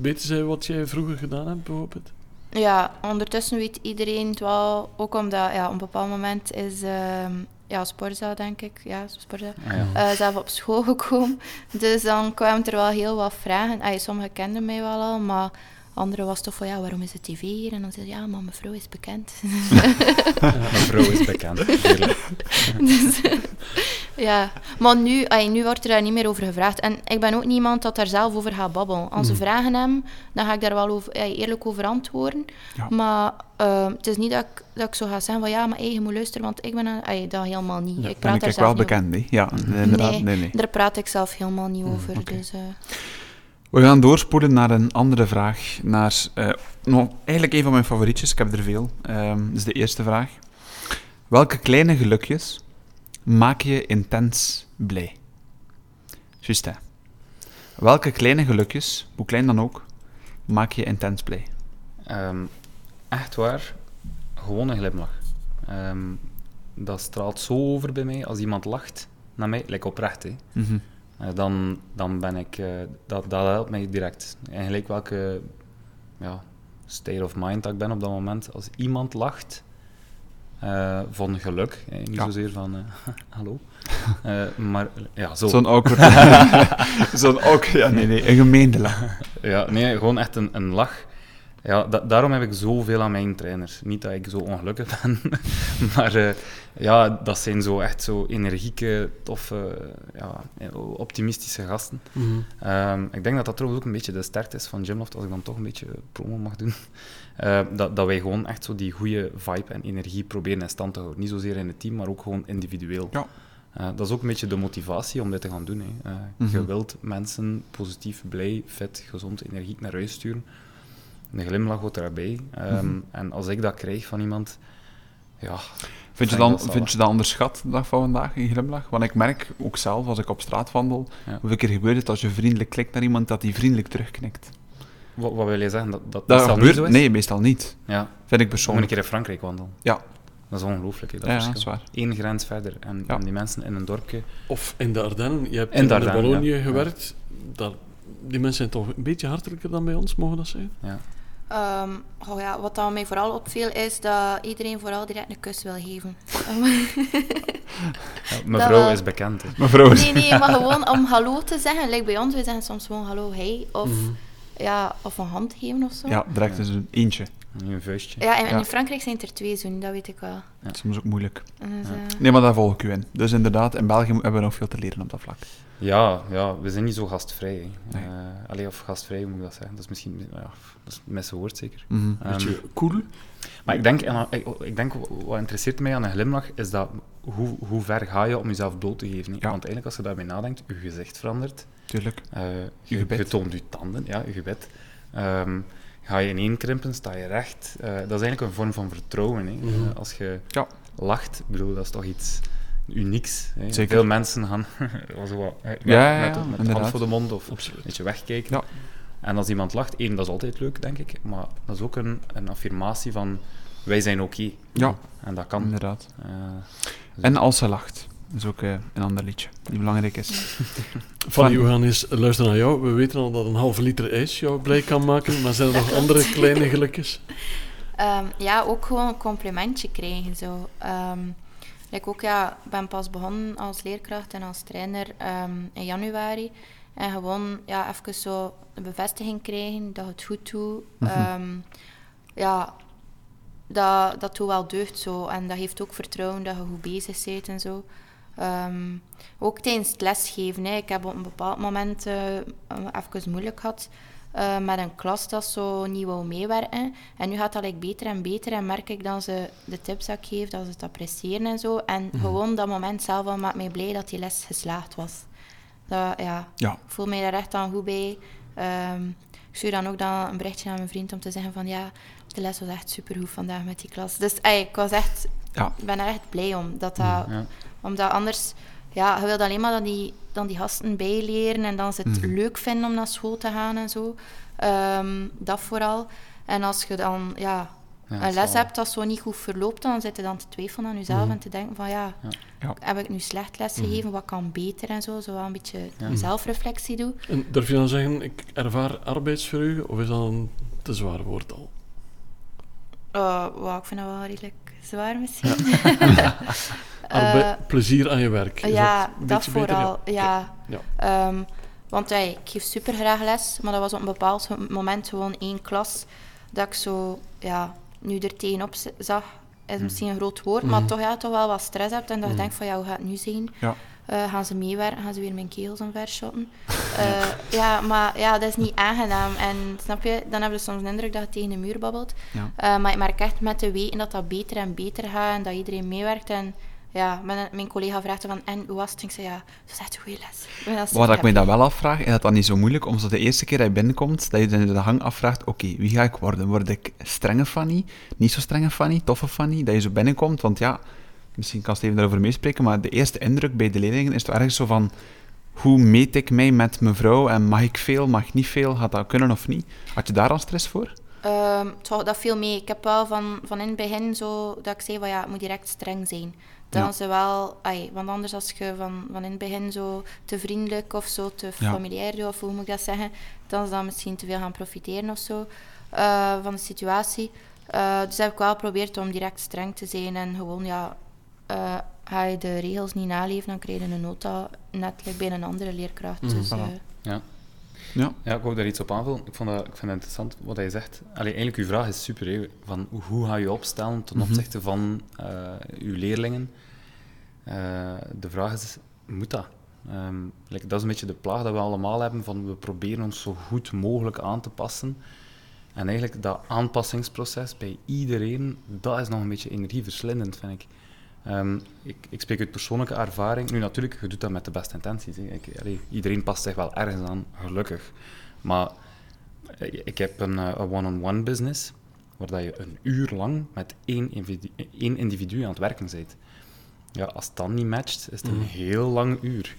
Weten zij wat jij vroeger gedaan hebt, bijvoorbeeld? ja, ondertussen weet iedereen het wel. Ook omdat ja, op een bepaald moment is ehm ja, Sporza, denk ik. Ja, Sporza. Ah, ja. eh, zelf op school gekomen. Dus dan kwamen er wel heel wat vragen. Ay, sommigen kenden mij wel al, maar anderen was toch van ja, waarom is het tv hier? En dan zei ze ja, maar mevrouw is bekend. Mijn vrouw is bekend. Dus, ja, maar nu, ay, nu wordt er daar niet meer over gevraagd. En ik ben ook niemand dat daar zelf over gaat babbelen. Als ze vragen hem, dan ga ik daar wel over, ay, eerlijk over antwoorden. Ja. Maar eh, het is niet dat ik, dat ik zo ga zeggen van ja, maar je moet luisteren, want ik ben... een- ay, dat helemaal niet. Ja, ik Ben praat ik daar wel bekend, hè? Ja, inderdaad. Nee. Nee, nee. Daar praat ik zelf helemaal niet over. oké. Dus, eh, We gaan doorspoelen naar een andere vraag. Naar, nog, eigenlijk een van mijn favorietjes, ik heb er veel. Ehm dat is de eerste vraag. Welke kleine gelukjes maak je intens blij? Juist, hè. Welke kleine gelukjes, hoe klein dan ook, maak je intens blij? Ehm, echt waar, gewoon een glimlach. Ehm, dat straalt zo over bij mij als iemand lacht naar mij, lijkt oprecht. Hè. Mhm. Eh, dan, dan ben ik, eh, dat, dat helpt mij direct. En gelijk welke ja, state of mind dat ik ben op dat moment, als iemand lacht eh, van geluk, eh, niet Ja. zozeer van eh, hallo, maar ja, zo. Zo'n awkward... Zo'n awkward... Ja, nee, nee, een gemeende lach. Ja, nee, gewoon echt een, een lach. Ja, da- daarom heb ik zoveel aan mijn trainers. Niet dat ik zo ongelukkig ben, maar ja, dat zijn zo echt zo energieke, toffe, ja, optimistische gasten. Ehm, ik denk dat dat trouwens ook een beetje de sterkte is van Gymloft, als ik dan toch een beetje promo mag doen. Eh, dat, dat wij gewoon echt zo die goede vibe en energie proberen in stand te houden. Niet zozeer in het team, maar ook gewoon individueel. Ja. Eh, dat is ook een beetje de motivatie om dit te gaan doen. Hè. Eh, Mhm. Je wilt mensen positief, blij, fit, gezond, energiek naar huis sturen. Een glimlach hoort daarbij. Ehm, Mhm. En als ik dat krijg van iemand, ja, Vind je, dan, vind je dat onderschat, de dag van vandaag, een glimlach? Want ik merk ook zelf, als ik op straat wandel, Ja. hoeveel keer gebeurt het als je vriendelijk klikt naar iemand, dat die vriendelijk terugknikt. Wat, wat wil je zeggen? Dat dat, Dat meestal gebeurt, niet zo is? nee, meestal niet. Ja, Vind ik ik moet een persoonlijk. keer in Frankrijk wandelen. Ja. Dat is ongelooflijk, dat Ja, dat is waar. Eén grens verder. En, Ja. en die mensen in een dorpje... Of in de Ardennen. Je hebt In in, de de Ardennen, ja. gewerkt. Daar, die mensen zijn toch een beetje hartelijker dan bij ons, mogen dat zijn? Ja. Ehm, oh ja, wat dan mij vooral opviel is dat iedereen vooral direct een kus wil geven. Ja, mevrouw is bekend. Hè. Mevrouw, nee, nee, maar gewoon om hallo te zeggen. Like bij ons, we zeggen soms gewoon hallo, hey. Of, Mhm. Ja, of een hand geven of zo. ja, direct is een eentje. Een vuistje. Ja, en Ja. in Frankrijk zijn het er twee zoen, dat weet ik wel. Dat is soms ook moeilijk. Dus, eh, Nee, maar daar volg ik u in. Dus inderdaad, in België hebben we nog veel te leren op dat vlak. Ja, ja, we zijn niet zo gastvrij. Nee. Eh, allee, of gastvrij, hoe moet ik dat zeggen? Dat is misschien ja, dat is het beste woord zeker. Mhm. Ehm, Beetje cool. maar ik denk, en, ik, ik denk, wat interesseert mij aan een glimlach, is dat hoe, hoe ver ga je om jezelf bloot te geven? Ja. Want eigenlijk, als je daarbij nadenkt, je gezicht verandert, Tuurlijk. eh, Je gebed. toont je tanden, ja, je gebed. Ehm, ga je ineenkrimpen, sta je recht. Eh, dat is eigenlijk een vorm van vertrouwen. Hè? Mhm. Eh, als je Ja. lacht, bedoel, dat is toch iets unieks. Hè? Zeker. Veel mensen gaan zo wat, Ja, ja, met, ja, met de hand voor de mond of Absoluut. een beetje wegkijken. Ja. En als iemand lacht, één, dat is altijd leuk, denk ik. Maar dat is ook een, een affirmatie van, wij zijn oké. Ja, En dat kan. inderdaad. Eh, dus- En als ze lacht. Dat is ook eh, een ander liedje die belangrijk is. Fanny, we gaan eens luisteren naar jou. We weten al dat een halve liter ijs jou blij kan maken, maar zijn er nog andere kleine gelukjes? Ehm, ja, ook gewoon een complimentje krijgen. Zo. Ehm, like ook, ja, ik ben pas begonnen als leerkracht en als trainer ehm, in januari. En gewoon ja, even zo de bevestiging krijgen dat het goed doet. Ehm, ja, dat, dat doet wel deugd zo. En dat geeft ook vertrouwen dat je goed bezig bent en zo. Ehm, ook tijdens het lesgeven. Hè. Ik heb op een bepaald moment eh, even moeilijk gehad eh, met een klas dat zo niet wou meewerken. En nu gaat dat like, beter en beter en merk ik dat ze de tips dat ik geef, dat ze het appreciëren en zo. En gewoon dat moment zelf al maakt mij blij dat die les geslaagd was. Dat, ja, Ja. ik voel mij daar echt dan goed bij. Ehm, ik stuur dan ook dan een berichtje aan mijn vriend om te zeggen van ja, de les was echt supergoed vandaag met die klas. Dus ey, ik was echt, Ja. ik ben er echt blij om. Dat dat, ja. Omdat anders, ja, je wilt alleen maar dat die, dan die gasten bijleren en dan ze het Mhm. leuk vinden om naar school te gaan en zo. Ehm, dat vooral. En als je dan ja, Ja, een les zal- hebt dat zo niet goed verloopt, dan zit je dan te twijfelen aan jezelf Mhm. en te denken van ja, Ja. Ja. heb ik nu slecht les gegeven, wat kan beter en zo. Zo wel een beetje Ja. zelfreflectie doen. En durf je dan zeggen, ik ervaar arbeidsvreugde, of is dat een te zwaar woord al? Uh, wow, ik vind dat wel redelijk zwaar misschien. Arbe- Eh, plezier aan je werk. Is ja, een dat, beter? vooral. Ja. Ja. Ehm, want ja, ik geef super graag les, maar dat was op een bepaald moment gewoon één klas dat ik zo, ja, nu er tegenop zag, is misschien een groot woord, maar Mhm. toch, ja, toch wel wat stress hebt en dat je Mhm. denkt van, ja, hoe gaat het nu zijn? Ja. Eh, gaan ze meewerken? Gaan ze weer mijn kegels omvershotten? Eh ja, maar ja, dat is niet aangenaam. En snap je, dan heb je soms de indruk dat je tegen de muur babbelt. Ja. Eh, maar ik merk echt met de weten dat dat beter en beter gaat en dat iedereen meewerkt. En ja, mijn, mijn collega vraagt van, en hoe was het? Ik zei, ja, het was echt een goede les. Wat ik me dan wel afvraag, is dat dan niet zo moeilijk om zo de eerste keer dat je binnenkomt, dat je dan de hang afvraagt, oké, wie ga ik worden? Word ik strenge Fanny? Niet zo strenge Fanny? Toffe Fanny? Dat je zo binnenkomt, want ja, misschien kan Steven daarover meespreken, maar de eerste indruk bij de leerlingen is toch ergens zo van, hoe meet ik mij met mevrouw en mag ik veel, mag ik niet veel, gaat dat kunnen of niet? Had je daar al stress voor? Ehm, dat viel mee. Ik heb wel van, van in het begin zo dat ik zei van ja, het moet direct streng zijn. Dan Ja. ze wel, ai, want anders als je van, van in het begin zo te vriendelijk of zo te familiair doet, of hoe moet ik dat zeggen, dan is dat misschien te veel gaan profiteren of zo eh, van de situatie. Eh, dus heb ik wel geprobeerd om direct streng te zijn en gewoon ja, eh, ga je de regels niet naleven, dan krijg je een nota net like bij een andere leerkracht. Mhm. Dus, eh, Ja. Ja. Ja, ik wou daar iets op aanvullen. Ik, vond dat, ik vind het interessant wat hij zegt. Allee, eigenlijk, uw vraag is super. Hè. Van hoe- ga je opstellen ten Mhm. opzichte van eh, uw leerlingen? Eh, de vraag is, moet dat? Ehm, like, dat is een beetje de plaag dat we allemaal hebben, van we proberen ons zo goed mogelijk aan te passen. En eigenlijk dat aanpassingsproces bij iedereen, dat is nog een beetje energieverslindend, vind ik. Ehm, ik, ik spreek uit persoonlijke ervaring. Nu natuurlijk, je doet dat met de beste intenties. Ik, allee, iedereen past zich wel ergens aan, gelukkig. Maar eh, ik heb een eh, een one-on-one business, waar dat je een uur lang met één individu, één individu aan het werken bent. Ja, als dat niet matcht, is het een Mhm. heel lang uur.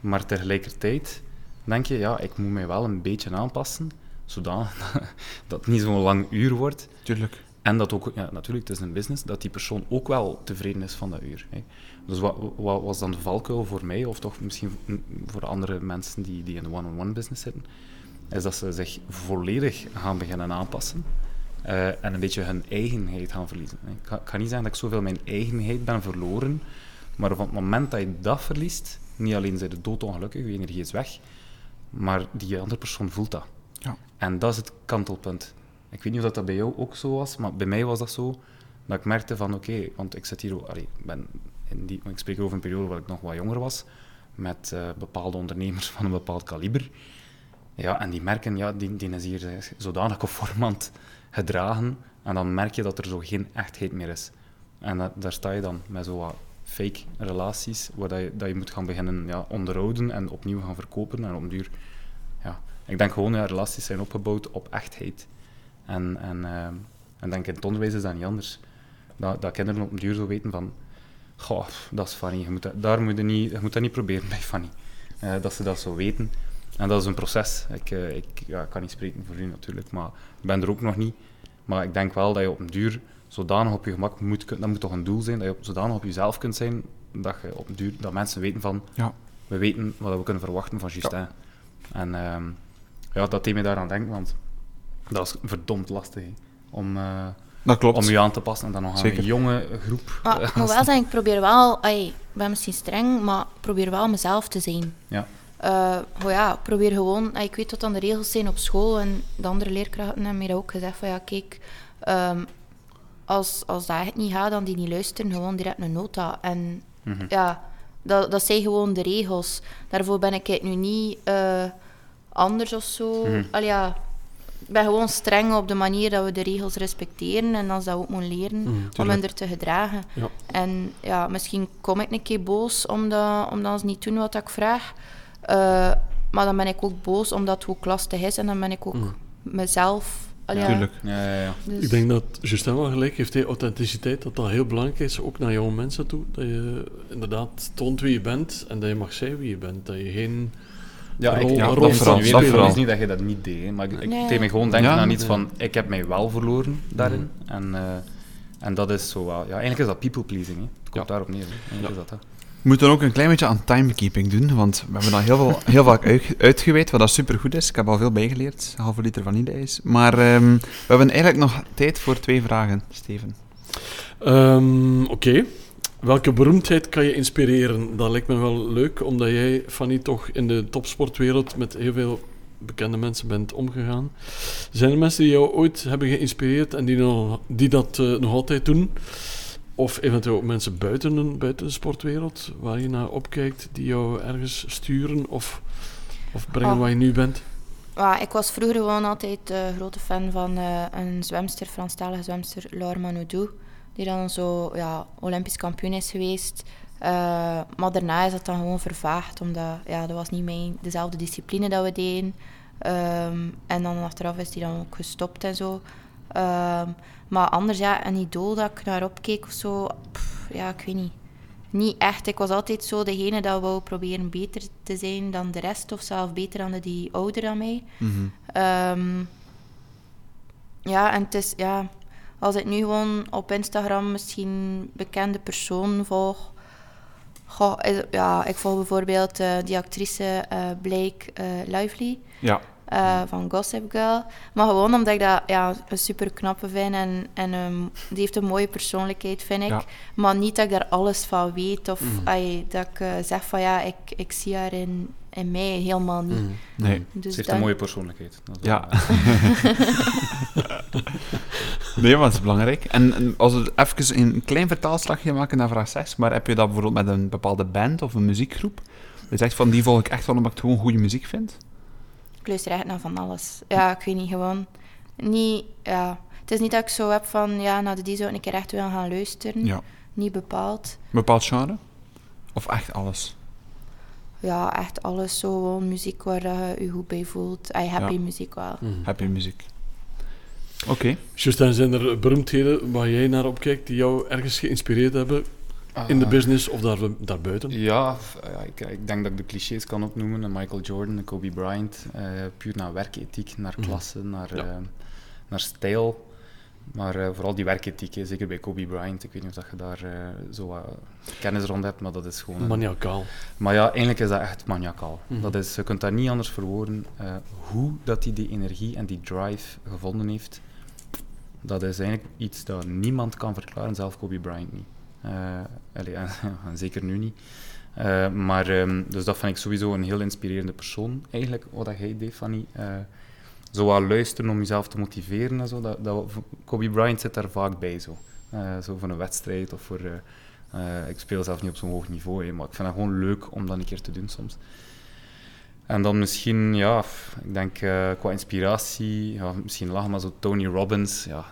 Maar tegelijkertijd denk je, ja, ik moet mij wel een beetje aanpassen, zodat dat het niet zo'n lang uur wordt. Tuurlijk. En dat ook, ja, natuurlijk, het is een business, dat die persoon ook wel tevreden is van dat uur. Hè. Dus wat, wat was dan de valkuil voor mij, of toch misschien voor andere mensen die, die in de one-on-one business zitten, is dat ze zich volledig gaan beginnen aanpassen eh, en een beetje hun eigenheid gaan verliezen. hè. Ik ga, ik ga niet zeggen dat ik zoveel mijn eigenheid ben verloren, maar op het moment dat je dat verliest, niet alleen zijn de doodongelukkig, je energie is weg, maar die andere persoon voelt dat. Ja. En dat is het kantelpunt. Ik weet niet of dat, bij jou ook zo was, maar bij mij was dat zo. Dat ik merkte van, oké, want ik zit hier... ben in die, ik spreek over een periode waar ik nog wat jonger was, met eh, bepaalde ondernemers van een bepaald kaliber. Ja, en die merken, ja, die, die is hier eh, zodanig conformant gedragen. En dan merk je dat er zo geen echtheid meer is. En dat- daar sta je dan met zo wat fake relaties, waar dat je, dat je moet gaan beginnen ja, onderhouden en opnieuw gaan verkopen. En op duur, ja, ik denk gewoon, ja, relaties zijn opgebouwd op echtheid. En, en, ehm, en denk in het onderwijs is dat niet anders. Dat, dat kinderen op een duur zo weten van, goh, dat is funny, je moet dat, daar moet je, niet, je moet dat niet proberen bij funny. Eh, dat ze dat zo weten. En dat is een proces. Ik, eh, ik ja, kan niet spreken voor u natuurlijk, maar ik ben er ook nog niet. Maar ik denk wel dat je op een duur zodanig op je gemak moet dat moet toch een doel zijn, dat je op, zodanig op jezelf kunt zijn, dat, je op een duur, dat mensen weten van, Ja. we weten wat we kunnen verwachten van Justin. En ehm, ja, dat deed me daaraan denken, want dat is verdomd lastig hè, om, eh, Dat klopt. om je aan te passen en dan nog aan Zeker. een jonge groep. Maar ik moet wel zeggen, ik probeer wel... Ay, ik ben misschien streng, maar ik probeer wel mezelf te zijn. Ja. Eh, oh ja, ik probeer gewoon... ay, ik weet wat dan de regels zijn op school en de andere leerkrachten hebben mij ook gezegd van ja, kijk... ehm, als, als dat echt niet gaat, dan die niet luisteren, gewoon direct een nota. En Mhm. ja, dat, dat zijn gewoon de regels. Daarvoor ben ik nu niet eh, anders of zo. Mhm. Allee, ja, ik ben gewoon streng op de manier dat we de regels respecteren en dan dat we ook moeten leren Mhm, om hen er te gedragen. Ja. En ja, misschien kom ik een keer boos omdat, omdat ze niet doen wat ik vraag. Eh, maar dan ben ik ook boos omdat het ook lastig is en dan ben ik ook Mhm. mezelf. Ja, Tuurlijk. Ja, ja, ja. dus- Ik denk dat Justin wel gelijk heeft, hè, authenticiteit, dat dat heel belangrijk is, ook naar jonge mensen toe. Dat je inderdaad toont wie je bent en dat je mag zijn wie je bent. Dat je geen... Ja, ik, Rol- ja, rol dat vooral, vooral. dat Ik vooral. weet niet dat je dat niet deed, hè, maar ik, deed me gewoon denken Ja. aan iets van, ik heb mij wel verloren daarin. En, eh, en dat is zo wel, ja, eigenlijk is dat people pleasing. Hè. Het komt Ja. daarop neer. Hè. Eigenlijk Ja. is dat dat. We moeten ook een klein beetje aan timekeeping doen, want we hebben dat heel, veel, heel vaak uit, uitgeweid, wat dat supergoed is. Ik heb al veel bijgeleerd, een halve liter vanilleijs. Maar ehm, we hebben eigenlijk nog tijd voor twee vragen, Steven. Ehm, Oké. Welke beroemdheid kan je inspireren? Dat lijkt me wel leuk, omdat jij, Fanny, toch in de topsportwereld met heel veel bekende mensen bent omgegaan. Zijn er mensen die jou ooit hebben geïnspireerd en die, nog, die dat eh, nog altijd doen? Of eventueel ook mensen buiten, buiten de sportwereld, waar je naar opkijkt, die jou ergens sturen of, of brengen Oh. waar je nu bent? Ja, ik was vroeger gewoon altijd een grote fan van eh, een zwemster, Franstalige zwemster, Laure Manodou. Die dan zo ja, Olympisch kampioen is geweest. Eh, maar daarna is dat dan gewoon vervaagd, omdat ja, dat was niet mijn, dezelfde discipline dat we deden. Ehm, en dan achteraf is die dan ook gestopt en zo. Ehm, maar anders, ja, een idool dat ik naar opkeek of zo, pff, ja, ik weet niet. Niet echt. Ik was altijd zo degene dat wou proberen beter te zijn dan de rest, of zelf beter dan de die ouder dan mij. Mhm. Ehm, ja, en het is, ja, als ik nu gewoon op Instagram misschien bekende personen volg. Goh, ja, ik volg bijvoorbeeld eh, die actrice eh, Blake eh, Lively Ja, eh, van Gossip Girl. Maar gewoon omdat ik dat ja, een super knappe vind en, en ehm, die heeft een mooie persoonlijkheid, vind ik. Ja. Maar niet dat ik daar alles van weet of ai, dat ik zeg van ja, ik, ik zie haar in, in mij helemaal niet. Mhm. nee. Dus Ze heeft dan- een mooie persoonlijkheid. Ja. wel, Nee, maar dat is belangrijk. En en als we even een klein vertaalslagje maken naar vraag 6, maar heb je dat bijvoorbeeld met een bepaalde band of een muziekgroep? Je zegt van, die volg ik echt wel omdat ik het gewoon goede muziek vind? Ik luister echt naar van alles. Ja, ik weet niet, gewoon... Niet, ja. Het is niet dat ik zo heb van, ja, naar de die zou ik een keer echt willen gaan luisteren. Ja. niet bepaald. Een bepaald genre? Of echt alles? Ja, echt alles zo. Muziek waar je je goed bij voelt. I happy Ja. muziek wel. Mhm. Happy muziek. Oké. Justin, zijn er beroemdheden waar jij naar opkijkt die jou ergens geïnspireerd hebben in de Ah. business of daar, daarbuiten? Ja, ik, ik denk dat ik de clichés kan opnoemen. Een Michael Jordan, een Kobe Bryant. eh, puur naar werkethiek, naar Mhm. klasse, naar, Ja. eh, naar stijl. Maar eh, vooral die werkethiek, hè, zeker bij Kobe Bryant. Ik weet niet of dat je daar eh, zo wat kennis rond hebt, maar dat is gewoon... Maniacaal. Maar ja, eigenlijk is dat echt maniacaal. Mhm. Dat is, je kunt dat niet anders verwoorden. eh, hoe dat hij die energie en die drive gevonden heeft, dat is eigenlijk iets dat niemand kan verklaren, zelf Kobe Bryant niet. En, en zeker nu niet. Maar, ehm, dus dat vind ik sowieso een heel inspirerende persoon, eigenlijk, wat jij deed, Fanny. Zo wat luisteren om jezelf te motiveren en zo. Dat, dat, Kobe Bryant zit daar vaak bij, zo. Eh, zo voor een wedstrijd of voor... eh, eh, ik speel zelf niet op zo'n hoog niveau, hè, maar ik vind het gewoon leuk om dat een keer te doen soms. En dan misschien, ja, ik denk qua inspiratie, ja, misschien lachen, maar zo Tony Robbins, ja,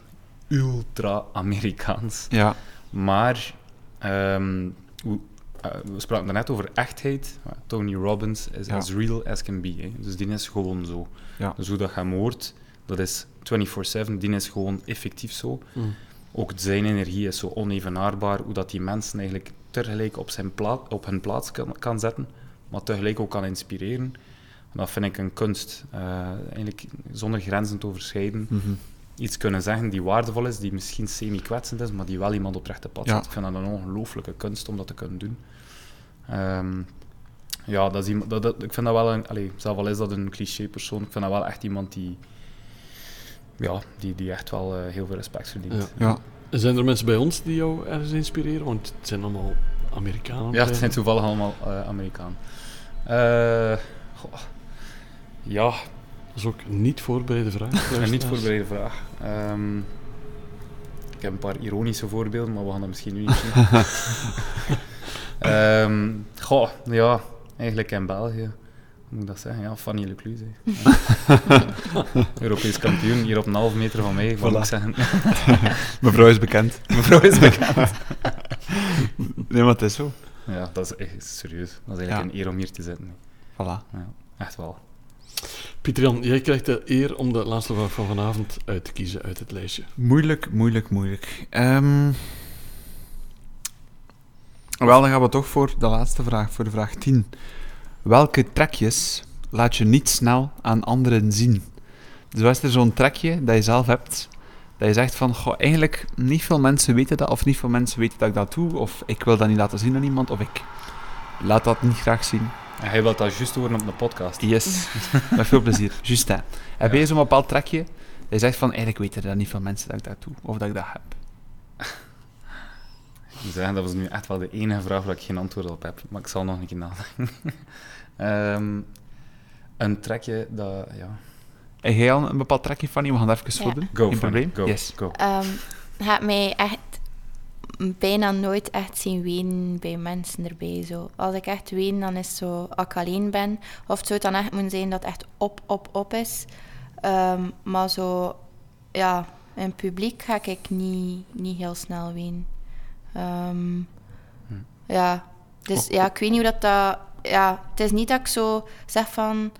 ultra-Amerikaans. Ja. Maar, ehm, eh, we spraken daarnet over echtheid. Tony Robbins is Ja. as real as can be. Hè. Dus die is gewoon zo. Ja. Dus hoe dat je hem hoort, dat is 24-7, die is gewoon effectief zo. Mhm. Ook zijn energie is zo onevenaarbaar, hoe dat die mensen eigenlijk tegelijk op, zijn pla op hun plaats kan, kan zetten, maar tegelijk ook kan inspireren. En dat vind ik een kunst. Eh, eigenlijk zonder grenzen te overschrijden. Mhm. Iets kunnen zeggen die waardevol is, die misschien semi-kwetsend is, maar die wel iemand op rechte pad Ja. zet. Ik vind dat een ongelooflijke kunst om dat te kunnen doen. Ehm, ja, dat is iemand, dat, dat- ik vind dat wel een... Allee, zelf al is dat een cliché-persoon, ik vind dat wel echt iemand die... Ja, die, die echt wel eh, heel veel respect verdient. Ja. Zijn er mensen bij ons die jou ergens inspireren? Want het zijn allemaal Amerikanen. Ja, het zijn toevallig allemaal eh Amerikanen. Eh, goh. ja, Dat is ook niet voorbereide vraag. een niet voorbereide vraag. Ehm, ik heb een paar ironische voorbeelden, maar we gaan dat misschien nu niet zien. Ehm, goh, ja, eigenlijk in België. Hoe moet ik dat zeggen? Ja, Fanny Lecluse. Europees kampioen, hier op een half meter van mij. Wat moet ik Voilà. zeggen? Mevrouw is bekend. Mevrouw is bekend. Nee, maar het is zo. Ja, dat is echt serieus. Dat is eigenlijk Ja. een eer om hier te zitten. Voilà. Ja, echt wel. Pieter-Jan, jij krijgt de eer om de laatste vraag van vanavond uit te kiezen uit het lijstje. Moeilijk, moeilijk, moeilijk. Ehm, Wel, dan gaan we toch voor de laatste vraag, voor de vraag 10. Welke trekjes laat je niet snel aan anderen zien? Dus wat is er zo'n trekje dat je zelf hebt, dat je zegt van, goh, eigenlijk niet veel mensen weten dat, of niet veel mensen weten dat ik dat doe, of ik wil dat niet laten zien aan iemand, of ik laat dat niet graag zien. En hij wil dat juist horen op de podcast. Yes, met veel plezier. Justin, heb Ja. je zo'n bepaald trekje dat je zegt van, eigenlijk weten dat niet veel mensen dat ik dat doe, of dat ik dat heb? Zeggen, dat was nu echt wel de enige vraag waar ik geen antwoord op heb, maar ik zal nog een keer nadenken. Ehm, een trekje dat, ja... Heb jij al een bepaald trekje van je? We gaan daar even Ja. Go, Geen Fanny, probleem? go, Yes. go. Ehm gaat mij echt bijna nooit echt zien wenen bij mensen erbij. Zo. Als ik echt ween, dan is het zo als ik alleen ben. Of het zou dan echt moeten zijn dat het echt op, op, op is. Ehm, maar zo, ja, in publiek ga ik niet, niet heel snel wenen. Ehm, Hm. Ja, dus Oh. ja, ik weet niet hoe dat... dat ja, het is niet dat ik zo zeg van...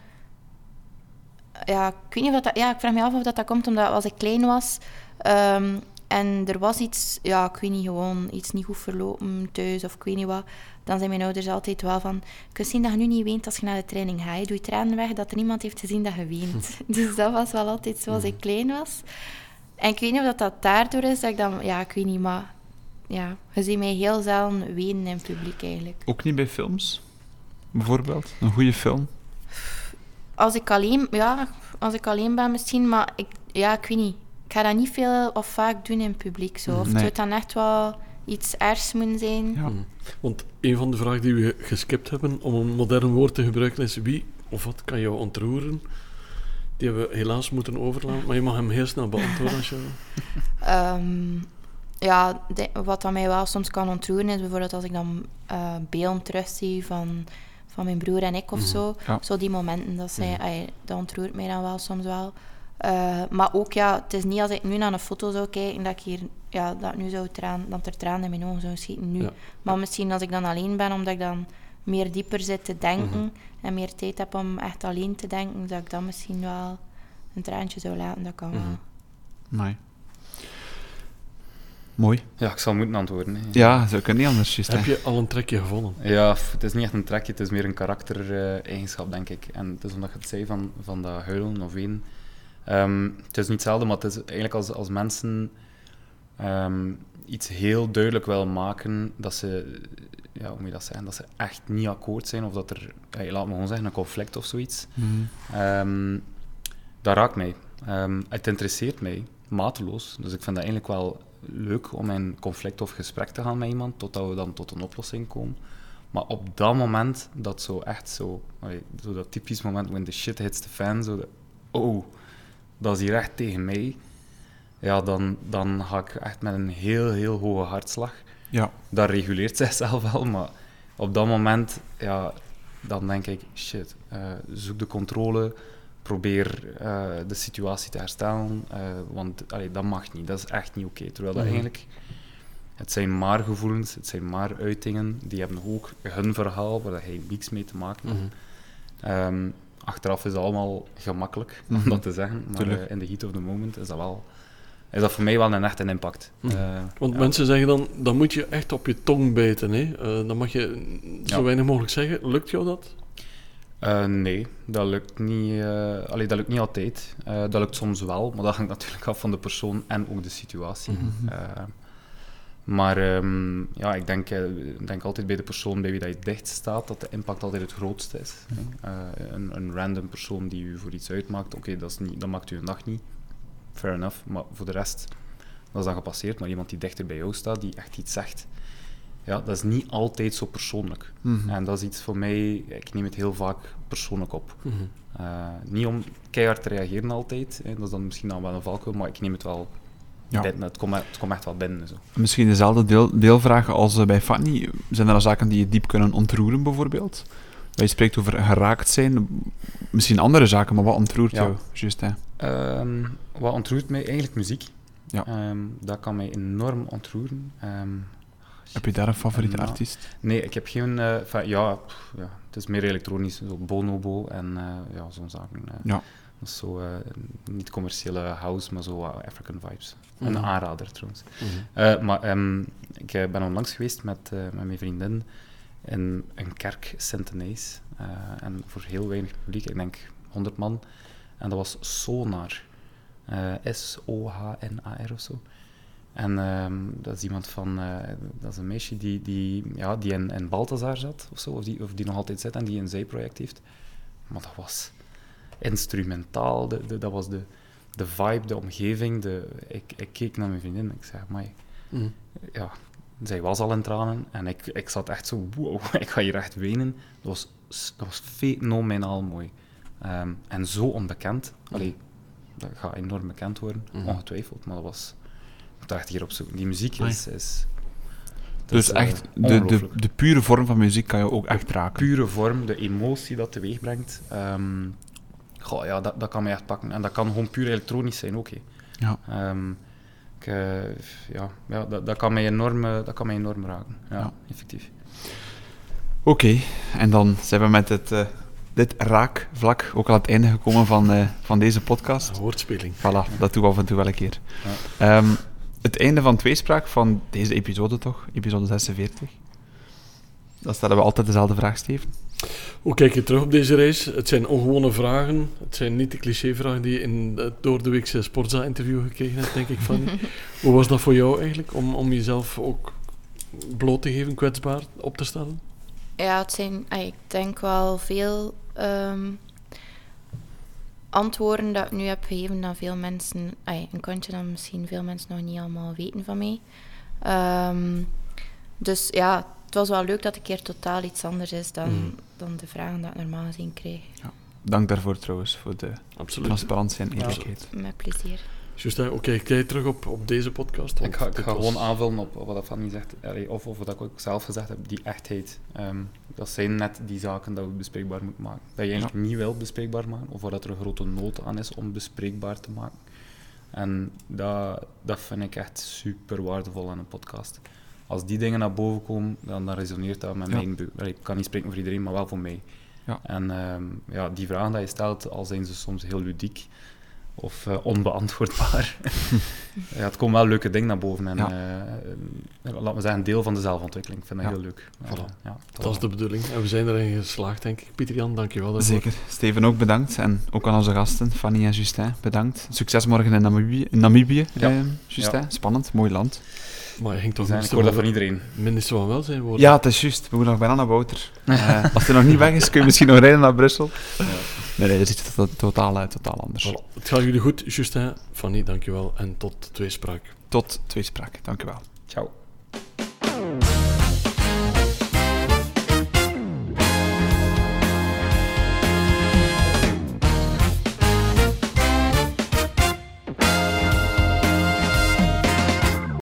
Ja, ik weet niet of dat... Ja, ik vraag me af of dat, dat komt omdat als ik klein was... ehm, en er was iets, ja, ik weet niet, gewoon iets niet goed verlopen thuis of ik weet niet wat. Dan zijn mijn ouders altijd wel van, je kunt zien dat je nu niet weent als je naar de training gaat. Je doet tranen weg dat er niemand heeft gezien dat je weent. dus dat was wel altijd zo als ik klein was. En ik weet niet of dat, dat daardoor is dat ik dan, ja, ik weet niet, maar ja, je ziet mij heel zelden wenen in publiek eigenlijk. Ook niet bij films? Bijvoorbeeld? Een goede film? Als ik alleen, ja, als ik alleen ben misschien, maar ik, ja, ik weet niet. Ik ga dat niet veel of vaak doen in publiek. Zo. Of het zou dan echt wel iets ergs moeten zijn. Ja. Hmm. Want een van de vragen die we geskipt hebben, om een modern woord te gebruiken, is wie of wat kan jou ontroeren? Die hebben we helaas moeten overlaten, maar je mag hem heel snel beantwoorden als je... Ehm, ja, de- wat dat mij wel soms kan ontroeren is bijvoorbeeld als ik dan eh beelden terugzie van, van mijn broer en ik of Mhm. zo. Ja. Zo die momenten, dat, zij, Mhm. ai, dat ontroert mij dan wel soms wel. Eh, maar ook, ja, het is niet als ik nu naar een foto zou kijken dat ik hier, ja, dat, nu zou traan, dat er tranen in mijn ogen zouden schieten nu. Ja. Maar misschien als ik dan alleen ben, omdat ik dan meer dieper zit te denken Mhm. en meer tijd heb om echt alleen te denken, dat ik dan misschien wel een traantje zou laten. Dat kan wel. Mhm. Mooi. Ja, ik zal moeten antwoorden. hè. Ja, zo kan niet anders, juist. hè. Heb je al een trekje gevonden? Ja, het is niet echt een trekje, het is meer een karaktereigenschap, denk ik. En het is omdat je het zei van, van dat huilen of ween. Ehm, het is niet hetzelfde, maar het is eigenlijk als, als mensen ehm, iets heel duidelijk willen maken dat ze, ja, hoe moet je dat zeggen, dat ze echt niet akkoord zijn of dat er, ja, laat me gewoon zeggen, een conflict of zoiets. Mhm. Ehm, dat raakt mij. Ehm, het interesseert mij mateloos. Dus ik vind dat eigenlijk wel leuk om in conflict of gesprek te gaan met iemand, totdat we dan tot een oplossing komen. Maar op dat moment, dat zo echt zo, zo dat typisch moment when the shit hits the fan, zo de, oh, dat is hier echt tegen mij. Ja, dan, dan ga ik echt met een heel, heel hoge hartslag. Ja. Dat reguleert zichzelf wel, maar op dat moment, ja, dan denk ik, shit, eh, zoek de controle, probeer eh, de situatie te herstellen, eh, want allee, dat mag niet, dat is echt niet oké. Terwijl dat Mhm. eigenlijk, het zijn maar gevoelens, het zijn maar uitingen, die hebben ook hun verhaal, waar dat hij niks mee te maken heeft. Mhm. Ehm, achteraf is het allemaal gemakkelijk, om Mhm. dat te zeggen, maar eh, in de heat of the moment is dat wel... Is dat voor mij wel een echt een impact. Want ja. mensen zeggen dan, dan moet je echt op je tong bijten. Hè? Dan mag je zo Ja. weinig mogelijk zeggen. Lukt jou dat? Eh, nee, dat lukt niet, allee, dat lukt niet altijd. Eh, dat lukt soms wel, maar dat hangt natuurlijk af van de persoon en ook de situatie. Mhm. Maar ehm, ja, ik denk, denk altijd bij de persoon bij wie dat je dicht staat, dat de impact altijd het grootste is. Eh, een, een random persoon die u voor iets uitmaakt, oké, dat dat maakt u een dag niet. Fair enough, maar voor de rest, dat is dan gepasseerd. Maar iemand die dichter bij jou staat, die echt iets zegt, ja, dat is niet altijd zo persoonlijk. Mhm. En dat is iets voor mij, ik neem het heel vaak persoonlijk op. Mhm. Eh, niet om keihard te reageren altijd, hè, dat is dan misschien dan wel een valkuil, maar ik neem het wel Ja. binnen. Het komt, het komt echt wel binnen. Zo. Misschien dezelfde deel, deelvraag als eh, bij Fanny. Zijn er al zaken die je diep kunnen ontroeren, bijvoorbeeld? Je spreekt over geraakt zijn. Misschien andere zaken, maar wat ontroert Ja. jou? Ehm, wat ontroert mij? Eigenlijk muziek. Ja. Ehm, dat kan mij enorm ontroeren. Ehm, Heb je daar een favoriete Ja. artiest? nee, ik heb geen... eh, ja, pff, ja, het is meer elektronisch, zo Bonobo en eh, ja, zo'n zaken. eh. Ja. Dat is zo, eh, niet commerciële house, maar zo African vibes. Mhm. Een aanrader trouwens. Mhm. Eh, maar ehm, ik eh, ben onlangs geweest met, eh, met mijn vriendin in een kerk, Sint-Denis. Eh, en voor heel weinig publiek, ik denk 100 man. En dat was Sonar. Eh, S-O-H-N-A-R of zo. En ehm, dat is iemand van... eh, dat is een meisje die, die, ja, die in, in Balthazar zat, of zo. Of die, of die nog altijd zit en die een zijproject heeft. Maar dat was instrumentaal. De, de- dat was de, de vibe, de omgeving. De, ik, ik keek naar mijn vriendin en ik zei, maar Mhm. ja, zij was al in tranen en ik, ik zat echt zo, wow, ik ga hier echt wenen. Dat was, dat was fenomenaal mooi. Ehm, en zo onbekend. Allee, dat gaat enorm bekend worden, Mhm. ongetwijfeld, maar dat was... Op zoeken. Die muziek is... is Dus is, eh, echt, de, de, de pure vorm van muziek kan je ook echt raken. pure vorm, de emotie dat teweeg brengt, ehm, goh, ja, dat, dat kan mij echt pakken. En dat kan gewoon puur elektronisch zijn ook. Ja. Ehm, ik, eh, ja, ja dat, dat, kan mij enorm, eh, dat kan mij enorm raken. Ja, Ja. effectief. Oké, en dan zijn we met het, eh, dit raakvlak ook aan het einde gekomen van, eh, van deze podcast. Een woordspeling. Voilà, dat doen we af en toe wel een keer. Ehm, het einde van tweespraak van deze episode toch, episode 46. Dan stellen we altijd dezelfde vraag, Steven. Hoe kijk je terug op deze reis? Het zijn ongewone vragen. Het zijn niet de clichévragen die je in het door de weekse Sportza-interview gekregen hebt, denk ik. Van. Hoe was dat voor jou eigenlijk, om, om jezelf ook bloot te geven, kwetsbaar op te stellen? Ja, het zijn, ah, ik denk wel veel ehm, antwoorden dat ik nu heb gegeven dan veel mensen, ah, een kantje dat misschien veel mensen nog niet allemaal weten van mij. Ehm, dus ja, het was wel leuk dat het een keer totaal iets anders is dan, Mhm. dan de vragen dat ik normaal gezien krijg. Dank daarvoor trouwens, voor de Absoluut. transparantie en Ja. eerlijkheid. Met plezier. Juist, hè. oké, kijk je terug op, op deze podcast? Ik ga, ik dit ga was- gewoon aanvullen op, op wat dat Fanny zegt, allee, of, of wat ik ook zelf gezegd heb, die echtheid. Ehm, dat zijn net die zaken dat we bespreekbaar moeten maken. Dat je eigenlijk niet wil bespreekbaar maken, of waar dat er een grote nood aan is om bespreekbaar te maken. En dat, dat vind ik echt super waardevol aan een podcast. Als die dingen naar boven komen, dan, dan resoneert dat met Ja. mijn... allee, Ik kan niet spreken voor iedereen, maar wel voor mij. Ja. En ehm, ja, die vragen die je stelt, al zijn ze soms heel ludiek of eh, onbeantwoordbaar. ja, het komen wel leuke dingen naar boven. En, Ja. eh, laat me zeggen, een deel van de zelfontwikkeling. Ik vind dat Ja. heel leuk. Eh, Voilà. ja, Dat is de bedoeling. En we zijn erin geslaagd, denk ik. Pieter-Jan, dankjewel daarvoor. Zeker. Steven ook bedankt. En ook aan onze gasten, Fanny en Justin, bedankt. Succes morgen in Namibië. In Namibië Ja. eh, Justin. Spannend, mooi land. Maar je ging toch Ik minister hoor dat van, iedereen. minister van Welzijn worden? Ja, het is juist. We moeten nog bijna naar Wouter. Eh, als hij nog niet weg is, kun je misschien nog rijden naar Brussel. Nee, nee, dat is totaal, totaal anders. Voilà. Het gaat jullie goed, Justin. Fanny, dankjewel. En tot tweespraak. Tot tweespraak. Dank u wel. Ciao.